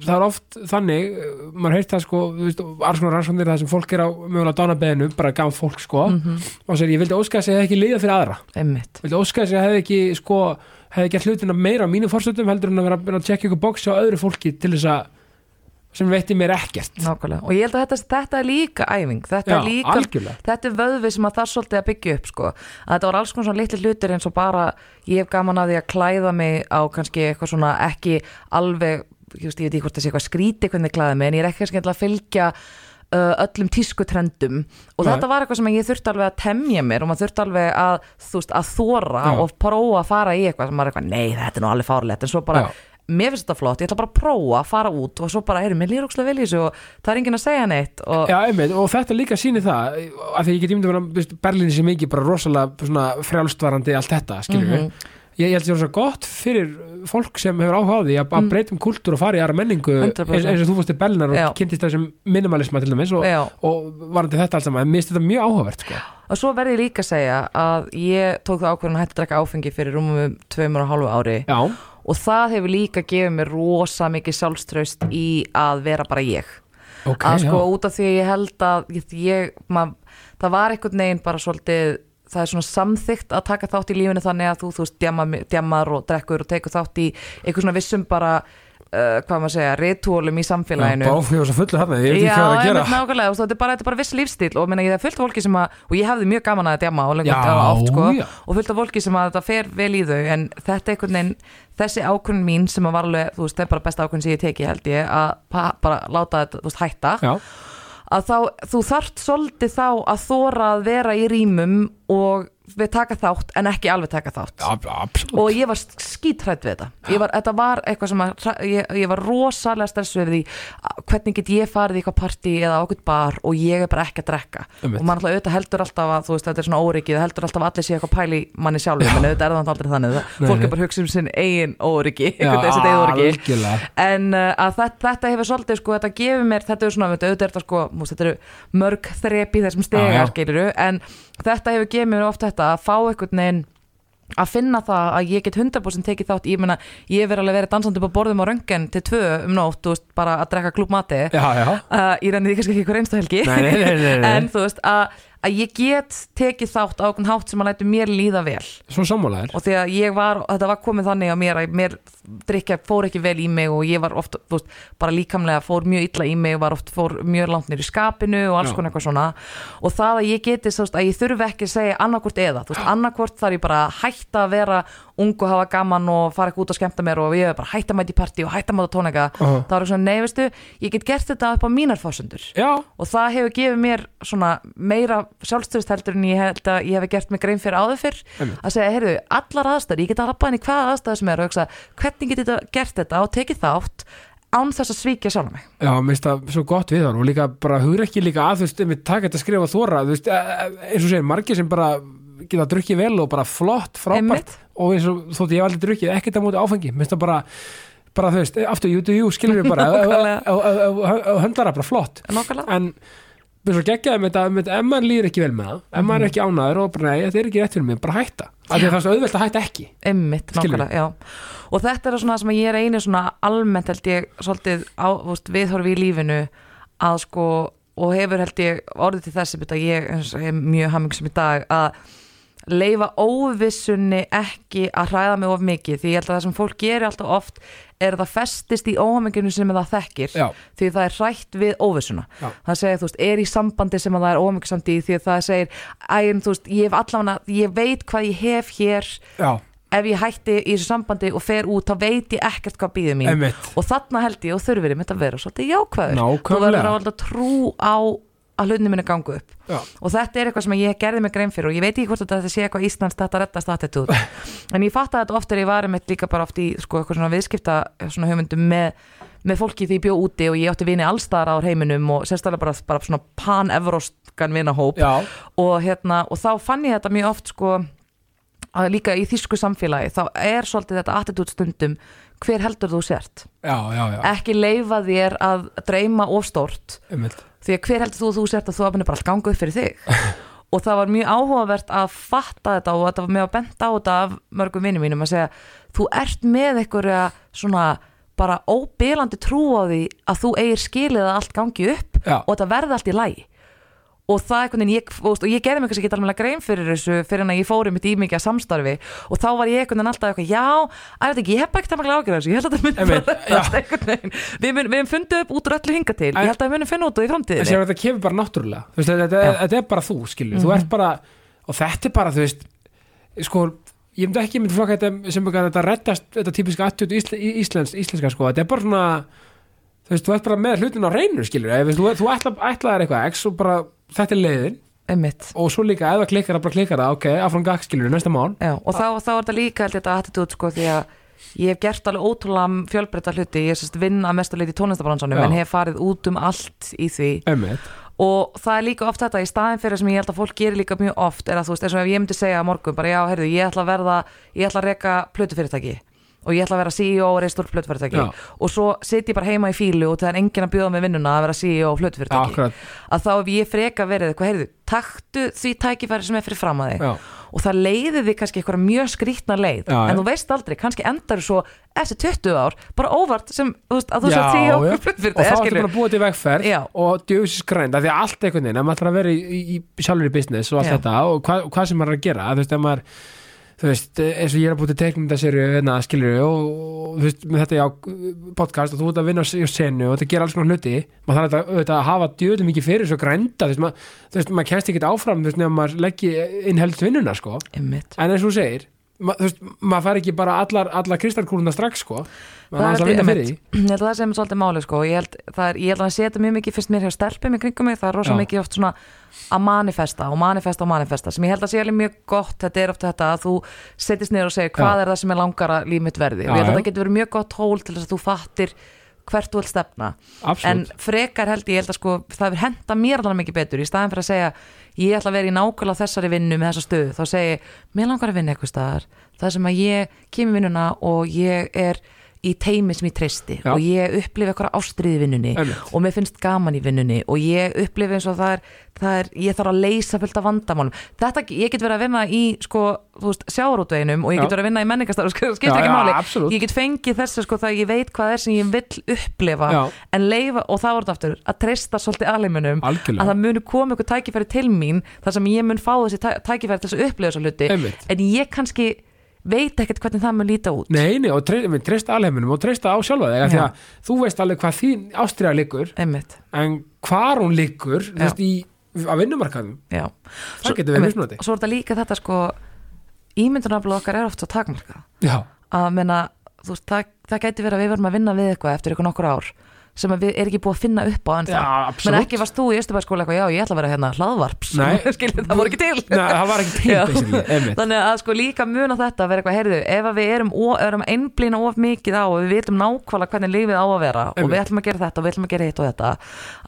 það er oft þannig, maður heirt það sko, þú veist, alls konar rannsóknir það sem fólk er á mögulega dánabeðinu, bara gaf fólk sko, Mhm. og sér, ég vildi óska þess að ég hefði ekki liða fyrir aðra, einmitt, vildi óska þess að ég hefði ekki sko, hefði gert hlutina meira á mínu fórstöldum heldur en að vera að tjekka ykkur bóks á öðru fólki til þess að sem veitir mér ekkert. Nákvæmlega. Og ég held að þetta, þetta er líka æfing. Þetta Já, er líka, þetta er vöðvi sem að það er svolítið að byggja upp sko, að þetta var alls konar svona litli hlutir eins og bara, ég hef gaman að því að klæða mig á kannski eitthvað svona ekki alveg, veist, ég veit ekki hvort það sé eitthvað skríti hvernig ég klæða mig, en ég er ekki að fylgja uh, öllum tískutrendum og Nei. þetta var eitthvað sem ég þurfti alveg að temja mér og maður þurfti alveg að, veist, að þóra Já. og prófa að fara í eitthvað sem maður er eitthvað, nei, þetta er nú alveg fárlegt en svo bara, Já. mér finnst þetta flott, ég ætla bara að prófa að fara út og svo bara, erum vel í þessu og það er enginn að segja neitt og Já, einmitt, og þetta líka sýnir það að því ég get ímyndið að Berlín sé mikið bara rosalega frjálstvarandi allt þetta, skilur við Mhm. Ég, ég held sér svo gott fyrir fólk sem hefur áhuga á því að, að breytum kultúr og fara í aðra menningu 100%. eins, eins og þú fórst til Berlínar og Já. kynntist þessum minimalisma til dæmis og, og varandi þetta saman, en mér finnst þetta mjög áhugavert sko. Og svo verði ég líka að segja að ég tók það ákvörðun að hætta að drekka áfengi fyrir rúmum tveimur og hálfu ári Já, og það hefur líka gefið mér rosa mikið sjálfströst í að vera bara ég ok, að sko já. út af því að ég held að ég, ég mað, það var einhvern veginn bara svolítið það er svona samþygt að taka þátt í lífinu þannig að þú, þú veist, djama, djamar og drekkur og tekur þátt í eitthvað svona vissum bara uh, hvað maður segja, rituálum í samfélaginu. Já, og svo fullu hann, ég veit ekki Já, hvað að gera. einmitt nákvæmlega, veist, þetta er bara, þetta er bara viss lífstíl og minna, ég það er fullt af fólki sem að, og ég hefði mjög gaman að djama og lengur Já, djama oft, sko, já. og fullt af fólki sem að þetta fer vel í þau, en þetta er einhvern veginn, þessi ákvörn mín sem að var alveg, þú veist, það er bara besta ákvörn sem ég teki, held ég, að bara láta þetta, þú veist, hætta, Já, að þá, þú þarft svolítið þá að þóra að vera í rýmum og við taka þátt en ekki alveg taka þátt. Absolutt. Og ég var skítrætt við þetta. Var, þetta var eitthvað sem að ég, ég var rosalega stressuð við því hvernig get ég farið í eitthvað partí eða okkur bar og ég er bara ekki að drekka. Einmitt. og mann alltaf auðvitað heldur alltaf að veist þetta er svona óryggið, það heldur alltaf að allir sé eitthvað pæli manni sjálfur, menn auðvitað er það aldrei þannig það, fólk er bara hugsa um sinn eigin óryggi, óryggi en uh, að þetta, þetta hefur svolítið sko, þetta gefur mér, þetta er svona auðvitað sko, mörg þrep í þessum stegar, en þetta hefur gefið mér oft þetta að fá einhvern veginn að finna það að ég get 100% tekið þátt ég meina, ég verið alveg verið dansandi upp á borðum á röngen til tvö um nótt, veist, bara að drekka klúbmati uh, ég renni því kannski ekki hver einstu helgi. Nei, nei, nei, nei, nei. en þú veist, að, að ég get tekið þátt á okkur hátt sem að lætu mér líða vel. Svo sammálaðir og því að ég var, þetta var komið þannig á mér að mér drikja fór ekki vel í mig og ég var oft, þú veist, bara líkamlega fór mjög illa í mig og var oft fór mjög langt nýr í skapinu og alls Já. konar eitthvað svona. Og það að ég geti, þú veist, að ég þurfi ekki að segja annarkvort eða, þú veist, annarkvort þarf ég bara að hætta að vera ung og hafa gaman og fara ekki út að skemmta mér og ég er bara að hætta að mæta í partí og hætta að mæta tónleika. Uh-huh. þá er það svona, nei, veistu, ég get gert þetta upp á mínar fórsendur Já, og það hefur gefið mér svona meira sjálfstöðust heldur en ég held að ég hef gert mig grein fyrir áður fyrr Einmitt. að segja, heyrðu, allar aðstæður, ég get að lappa í hvaða aðstæður sem er og hugsa, hvernig get ég gert þetta og tekið þátt án þess að svíkja sjálf mig Já, mér finnst það svo gott við hann og líka bara hugur ekki líka að þú veist, við taka þetta að skrifa þóra, þú veist, e- e- eins og segir, margir sem bara geta drukkið vel og bara flott, frábært og eins og þótt ég hef aldrei drukkið ekkert á móti áfengi, mér finnst það bara bara þú veist, aftur, jú, jú, skilur við bara Nákvæmlega. höndlar það bara flott en mér svo geggjaði með þetta, með ef maður líður ekki vel með það, ef maður er ekki ánæður og bara, nei, þetta er ekki rétt fyrir mig, bara hætta. Af því að það er svo auðvelt að hætta ekki. Einmitt, nákvæmlega, já. Og þetta er svona sem ég er einu svona almennt held ég svolítið á, veist, viðhorfi í lífinu að sko og hefur held ég orðið til þessi eins og ég er mjög hamingsum í dag að leifa óvissunni ekki að hræða mig of mikið því ég held að það sem fólk gerir alltaf oft er að það festist í óhaminginu sem það þekkir Já. því það er hrætt við óvissuna Já. það segir, þú veist, er í sambandi sem að það er óhamingsamt í því að það segir, ægum, þú veist, ég hef allavega, ég veit hvað ég hef hér Já, ef ég hætti í þessu sambandi og fer út þá veit ég ekkert hvað býður mín einmitt og þarna held ég og þurfir ég mitt að vera svolítið jákvæður Nákvæmlega. þú verður að valda trú á að hlutinni minni gangu upp Já. og þetta er eitthvað sem ég gerði mig grein fyrir og ég veit ekki hvort að þetta sé eitthvað Íslands þetta reddast attitúd en ég fatt að þetta oft er ég var mitt líka bara oft í sko, eitthvað svona viðskipta svona hugmyndum með, með fólki því ég bjó úti og ég átti vini allstaðar á heiminum og sérstaklega bara, bara svona pan-evroskan vinahóp og, hérna, og þá fann ég þetta mjög oft sko að líka í þýsku samfélagi þá er svolítið þetta attitút stundum hver heldur þú sért já, já, já. ekki leifa þér að dreyma ofstórt Einmitt. Því að hver heldur þú að þú sért að þú hafði bara allt ganga upp fyrir þig og það var mjög áhugavert að fatta þetta og þetta var mjög að benda á þetta af mörgum vinnum mínum að segja þú ert með einhverja svona bara óbylandi trú á því að þú eigir skilið að allt gangi upp Já. og þetta verði allt í lægi og það er einhvern veginn, ég, og, og ég gerði mig kannski ekki alveg grein fyrir þessu fyrir en að ég fóri mitt í mikið samstarfi. Og þá var ég einhvern veginn alltaf eitthvað, já, að veit ekki, ég hef bara ekkert að makla ágjörða þessu, ég held að þetta myndi Einmitt, bara reddast einhvern veginn, við, mun, við höfum fundið upp út úr öllu hinga til, ég held að við munum finna út úr í en framtíðinni sér þetta kemur bara náttúrulega. Þú veist, þetta, þetta, Já. Mhm. þetta er bara þú skilur þú ert bara, og þetta er bara þú veist sko, ég myndi ekki myndi flokka þetta sem eitthvað þetta reddast þetta típiska attjút ísl, íslensk, íslenska sko, þetta er bara svona þú veist, þú ert bara með hlutin á reynu skilur ef þú, þú ætla, ætlaðir eitthvað x og bara þetta er leiðin Einmitt. og svo líka ef það klikkar það bara klikkar það, ok, áfram gakk skilur næsta mál Já, og þá, þá er þetta líka held ég, þetta attitút sko því að ég hef gert alveg ótrúlega fjölbreytta hluti, ég er sérst vinn að mestu leiti í tónlistabransanum Já. en hef farið út um allt í því Einmitt. og það er líka oft þetta í staðin fyrir sem ég held að fólk gerir líka mjög oft er að þú veist, eins og ef ég myndi segja morgun bara já, heyrðu, ég ætla að verða, ég ætla að reka plötufyrirtæki og ég ætla að vera CEO og reistur plötufyrirtæki Já. og svo sit ég bara heima í fílu og það er enginn að bjóða mig vinnuna að vera CEO og plötufyrirtæki Akkurat, að þá ef ég freka verið eitthvað, heyrðu, taktu því tækifæri sem er fyrir fram að þig. Já, og það leiði þig kannski eitthvað mjög skrítna leið. Já, en þú veist aldrei, kannski endar svo eftir 20 ár, bara óvart sem, þú veist, að þú sér tíu já. okkur og þá ertu bara búa til vegferð og djöfisins grænd, af því að allt einhvern veginn þú veist, eins og ég er að búið til teiknumdaserju hérna, skilur og, og þú veist, með þetta já, podcast og þú ert að vinna á senu og þetta gera alls konar hluti maður þarf þetta, auðvitað, að hafa djöðum mikið fyrir svo grænda, þú veist, maður, kennst ekki áfram, þú veist, nefnum maður leggji inn helst vinnuna, sko, Einmitt. en eins og þú segir ma, þú veist, maður fær ekki bara allar, allar kristalkúluna strax, sko maður er að vinna fyrir því ég held að það sem er svolítið máli sko. ég, held, er, ég held að það setja mjög mikið fyrst mér hjá stelpum í kringum mig, það er rosa Já. mikið oft svona að manifesta og manifesta og manifesta sem ég held að sé alveg mjög gott, þetta er oft þetta að þú setjist niður og segir hvað Já. er það sem er langar að líf mitt verði Já, og ég held að já. það getur verið mjög gott hól til þess að þú fattir hvert þú vil stefna en Absolutt, frekar held ég, ég held að sko það er henda mér alveg mikið betur í staðin fyrir að segja ég ætla að vera í nákvæmlega þessari vinnu með þessa stöðu, þá segi ég, mér langar að vinna eitthvað staðar, það sem að ég kemur vinnuna og ég er í teimi sem ég treysti Já. og ég upplifi eitthvað ástriði í vinnunni Einmitt. og mér finnst gaman í vinnunni og ég upplifi eins og það er, það er ég þarf að leysa fullt af vandamálum þetta, ég get verið að vinna í sko, sjáarútveginum og ég Já. get verið að vinna í menningastar skipt Já, ekki máli absolutt. ég get fengið þessu sko það ég veit hvað er sem ég vill upplifa en leifa, og það voru þetta aftur að treysta svolítið algjörlega að það muni koma ykkur tækifæri til mín þar sem ég mun fá þessi tæ- tækifæri til veit ekkert hvernig það mun líta út. Nei, nei, og tre- við treysta alheiminum og treysta á sjálfa þig af því að þú veist alveg hvað þín ástriða liggur einmitt, en hvar hún liggur veist, í, á vinnumarkaðum já. Það getur einmitt. mismunandi. Og svo er þetta líka þetta sko ímyndunarblóð okkar er oft svo takmarka Já, að menna, veist, það, það gæti verið að við verum að vinna við eitthvað eftir ykkur nokkur ár sem að við er ekki búið að finna upp á já, menn ekki varst þú í Östubæðskóla eitthvað, já, ég ætla að vera hérna hlaðvarps. Skilur, það voru ekki til Nei, var ekki til einmitt. þannig að sko líka muna þetta að vera eitthvað, heyrðu, ef að við erum, erum einblýna of mikið á og við vitum nákvæmlega hvernig lífið á að vera og við Einmitt. ætlum að gera þetta og við ætlum að gera hitt og þetta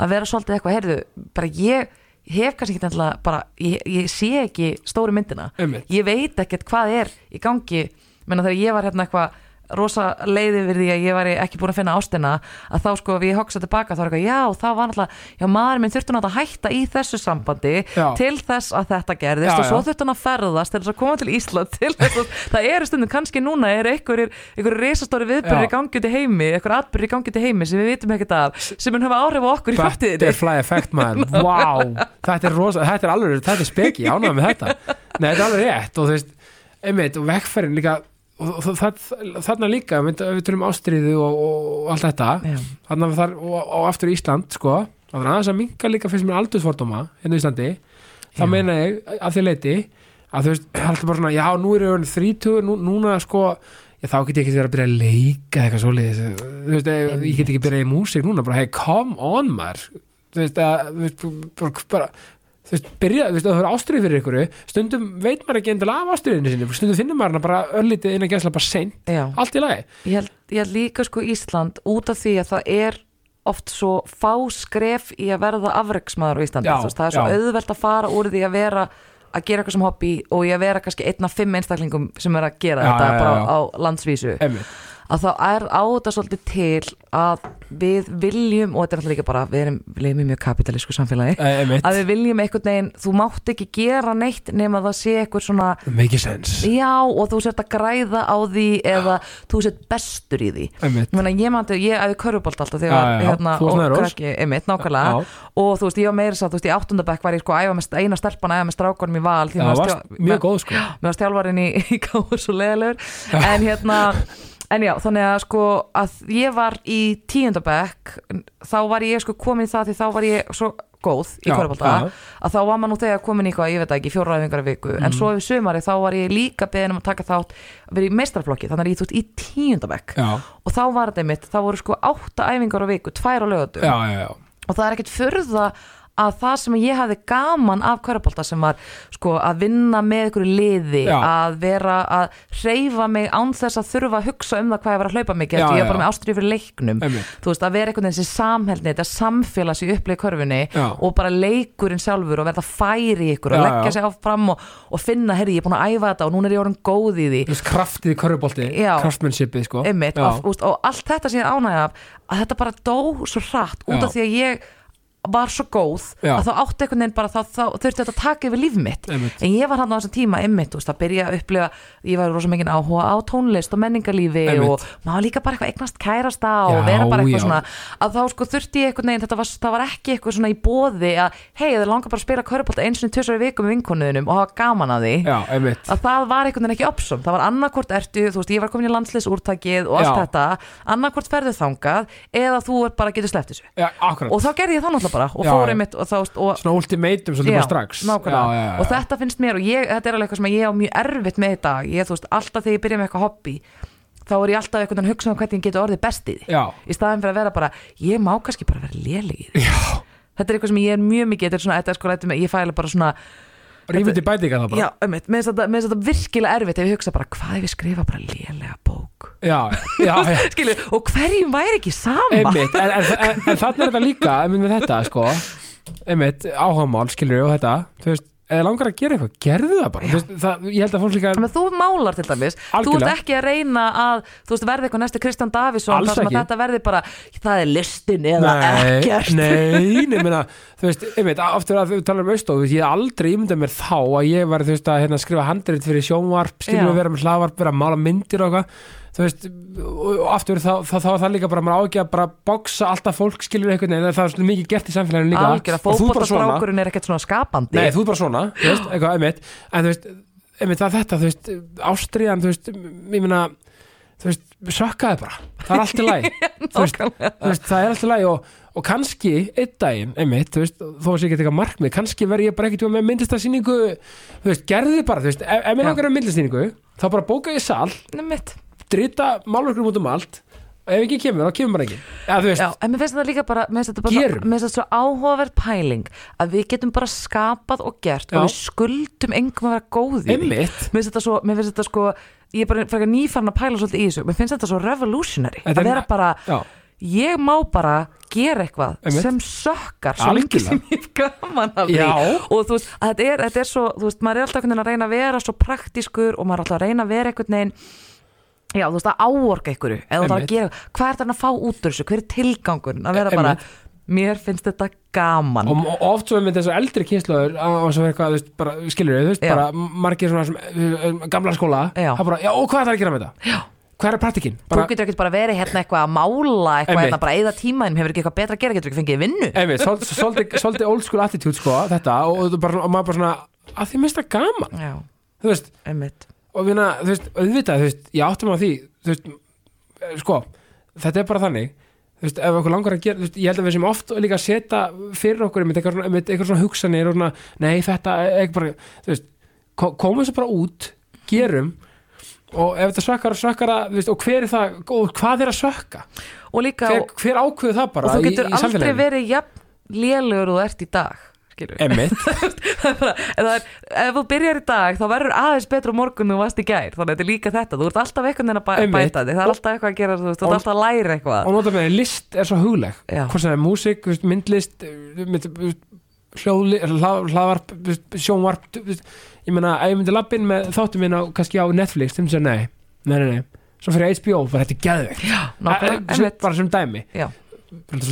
að vera svolítið eitthvað, heyrðu, bara ég hef kannski ekki endilega, bara ég, ég sé ekki stóru myndina Einmitt. ég veit ekkert hvað er í gangi menna þegar ég var hérna eitthvað rosa leiði við því að ég var ekki búin að finna ástina að þá sko ég hoksa tilbaka þá er eitthvað já það var náttúrulega, já maður minn þurfti náttúrulega að hætta í þessu sambandi Já. til þess að þetta gerðist Já, og svo þurfti hann að ferðast til þess að koma til Ísland til þess að það eru stundum kannski núna er einhverjir, einhverjir risastóri viðbyrðir Já. í gangi út í heimi, einhverjir atbyrðir í gangi út í heimi sem við vitum ekkert af, sem mun hafa áhrif á okkur í Butterfly effect maður, wow þetta er rosa, þetta er alveg, þetta er speki þetta, nei þetta er alveg rétt og veist, einmitt, og þarna líka við, tölum ástriðu og, og, og allt þetta. Þarna þar, og, og aftur Ísland sko, það var aðeins að minka líka fyrst mér aldursfordóma hérna í Íslandi. Þá Já. meina ég að því leiti að þú veist, alltaf bara svona, já nú er ég þrítugur, nú, núna sko já, þá get ég ekki verið að byrja að leika eitthvað svoleiðis, þú veist, ég, ég get ekki byrja í músík núna, bara hey, come on maður. Þú veist, að, bara, bara þú veist, byrja, þú veist, að það er ástriði fyrir ykkur stundum veit maður ekki endilega af ástriðinu sinni stundum finnur maður hana bara örlítið inn að gæsla bara seint, Já. allt í lagi Ég held, ég held líka sko Ísland út af því að það er oft svo fá skref í að verða afreksmaður á Íslandi, þú veist, það er svo já. auðvelt að fara úr því að vera að gera eitthvað sem hobby og í að vera kannski einn af fimm einstaklingum sem er að gera Já, þetta bara á landsvísu Einmitt. Að þá er á þetta svolítið til að við viljum og þetta er alltaf líka bara, við erum, við lifum í mjög kapitalísku samfélagi Eh, einmitt. að við viljum einhvern veginn, þú mátt ekki gera neitt nema það sé eitthvað svona make sense. Já og þú sért að græða á því eða þú sért bestur í því. Ég meina ég mandi, ég æfi körfubolt alltaf þegar já. hérna, og krakki, einmitt, nákvæmlega. Já. og þú veist, ég var meira satt, þú veist, í áttundabæk var ég sko æfa með eina stelpan æfa með strákunum í val Já, varst mjög góð sko en já, þannig að sko að ég var í tíundabæk þá var ég sko komin í það því þá var ég svo góð í já. að þá var maður nú þegar komin í eitthvað, ég veit ekki, fjóraðingar í viku. Mhm. en svo yfir sumari þá var ég líka beðin um að taka þátt verið í meistarflokki, þannig að ég þú veist í tíundabæk og þá var þetta mitt, þá voru sko átta æfingar á viku, tvær á lögatum og það er ekkert furða að það sem ég hafði gaman af körpálta sem var sko að vinna með ykkur liði, Já. að vera að hreyfa mig án þess að þurfa að hugsa um það hvað ég var að hlaupa mikið, ég var bara með ástriði fyrir leiknum Einmitt. þú veist, að vera einhvern veginn þessi samhælni þetta samfélags í upplið körfunni Já. og bara leikurinn sjálfur og verða færi ykkur og Já, leggja já. sig áfram og, og finna, herri, ég er búin að æfa þetta og núna er ég orðin góð í því veist, kraftið í körfubolti, Já. kraftmennshipið sko og, og, allt þetta sem ég ánægja af að þetta bara dó svo hratt út af því að ég var svo góð Já. að þá átti einhvern veginn bara þá, þá þurfti þetta að taka yfir líf mitt Einmitt. en ég var hann á þessum tíma einmitt, að byrja að upplifa ég var rosa mikið áhuga á tónlist og menningarlífi Einmitt. og maður líka bara eitthvað eignast kærasta og Já, vera bara eitthvað já. svona að þá sko þurfti ég einhvern veginn, þetta var, var ekki eitthvað svona í bóði að hei, þau langar bara að spila körpált eins og tvisar í viku með vinkonuðinum og hafa gaman að því að það var einhvern veginn ekki option það var annarkvort ertu, þú veist, ég var komin í landsleisúrtakið og allt þetta, annarkvort ferðu þangað eða þú er bara getur sleppt þessu Já, akkurat og þá gerði ég náttúrulega bara og fór einmitt og, þá, og, Svona ultimatum svolítið bara strax. já, já, já, og þetta finnst mér og ég, þetta er alveg eitthvað sem ég á mjög erfitt með þetta ég, veist, alltaf þegar ég byrja með eitthvað hobby þá er ég alltaf einhvern veginn að hugsa um hvernig ég geti orðið best í því Já, í staðin fyrir að vera bara, ég má kannski bara vera léleg í því. Já. Þetta er eitthvað sem ég er mjög mikið, þetta er svona, þetta er sko rættum ég fæla bara svona, Rífið til bætinga það bara. Já, mér finnst þetta, mér finnst þetta virkilega erfitt ef ég hugsa bara, hvað ef ég skrifa bara lélega bók Já, já, já. Skilu, og hverjum væri ekki sama? Einmitt, en, en, en, en þannig er þetta líka með þetta, sko. Einmitt, áhagamál, skilur og þetta. Þú veist, eða langar að gera eitthvað, gerðu það bara. Veist, það, ég held að fólk líka Menn, þú málar til dæmis, þú ert ekki að reyna að þú veist, verði eitthvað næstu Kristján Davísson þar sem að þetta verði bara, það er listin eða ekkert. nei, nei, meina, þú veist, einmitt, aftur að þú talar um austóð, ég aldrei ímyndað mér þá að ég var, þú veist, að hérna, skrifa handrið fyrir sjónvarp, skilur Að að þú veist, og, aftur þá, þá, þá var það líka bara, maður ágja að bara boksa alltaf fólk, skilur einhvern veginn, það er svona mikið gert í samfélaginu líka, algjör að Og þú bara svona- fótbollastrákurinn er ekkert svona skapandi Nei, þú er bara svona, þú veist, eitthvað, einmitt En þú veist, einmitt það er þetta, þú veist Ástriðan, þú veist, ég meina Þú veist, sökkaði bara Það er allt í lagi þú, veist, þú veist, Það er allt í lagi og, og kannski Einn daginn, einmitt, þú veist Þó að sé ekki eitthvað markmið, kannski verð ég bara ekkert með myndlistarsýningu Þú veist, gerði þið bara, þú veist Ef, ef mér langar um myndlistarsýningu Þá bara bóka ég sal, Nefnitt. Drita málverkum út um allt Og ef ekki kemur, þá kemur bara ekki Já, en mér finnst þetta líka bara, mér finnst þetta bara Gerum. mér finnst þetta svo áhugaverð pæling að við getum bara skapað og gert Já. og við skuldum engum að vera góð í því einmitt mér finnst þetta svo, mér finnst þetta sko ég er bara frekar nýfarn að pæla svolítið í þessu mér finnst þetta svo revolutionary Þetta að er- vera bara, Já, ég má bara gera eitthvað Einmitt. sem sökkar svo lengi Algjörlega. sem ég hef gaman af því Já. og þú veist, að þetta er, þetta er svo þú veist, maður er alltaf einhvern veginn að reyna að vera svo praktískur og maður er alltaf að reyna að vera einhvern veginn já, þú veist, að Einmitt. gera, hvað er þetta að fá út úr þessu? Hver er tilgangurinn, að vera bara mér finnst þetta gaman. Og, og oft svo með þessar eldri kynnslóður á svo eitthvað, skilur þú veist, bara margir svona uh, gamla skóla, það bara, já, og hvað er það að gera með þetta? Já. Hvað er praktikinn? þú getur ekkert bara verið hérna eitthvað að mála eitthvað hérna bara eða tímaðin, hefur ekki eitthvað betra að gera, getur ekki fengið vinnu. Svolítið old school attitude, sko, þetta, og, og, bara, og maður bara svona, að því minnst það gaman, já, einmitt og við þú veist, auðvitað, þú veist, ég áttum á því, þú veist, eh, sko, þetta er bara þannig, þú veist, ef okkur langar að gera, þú veist, ég held að við sem oft líka setja fyrir okkur með eitthvað eitthvað svona hugsanir og svona, nei, þetta ekki bara, þú veist, ko- komum þessu bara út, gerum, og ef þetta sökkar og sökkar að, og hver er það, og hvað er að sökka? og líka, Hver, hver ákveðu það bara og þú í, getur í aldrei samfélaginu? verið jafn lélugur og ert í dag Emmitt, ef þú byrjar í dag þá verður aðeins betur á morgun þú varst í gær. Þannig að þetta er líka þetta, þú ert alltaf eitthvað að bæ, Einmitt. bæta þig, það er alltaf eitthvað að gera þú veist, þú ert alltaf að læra eitthvað. Og nota með list er svo hugleg. Já. hvort sem það er músík, þú veist, myndlist veist, þú veist, hljóðli hlað- hlaðvarp, þú veist, sjónvarp þú veist, ég meina, ef ég myndi lappin með þáttum minn á, kannski á Netflix, þeim sem nei. Nei, nei, nei, svo fyrir HBO, bara þetta er geðveikt. Nákvæmlega, Eh, eh, sem- einmitt. bara sem dæmi. Já.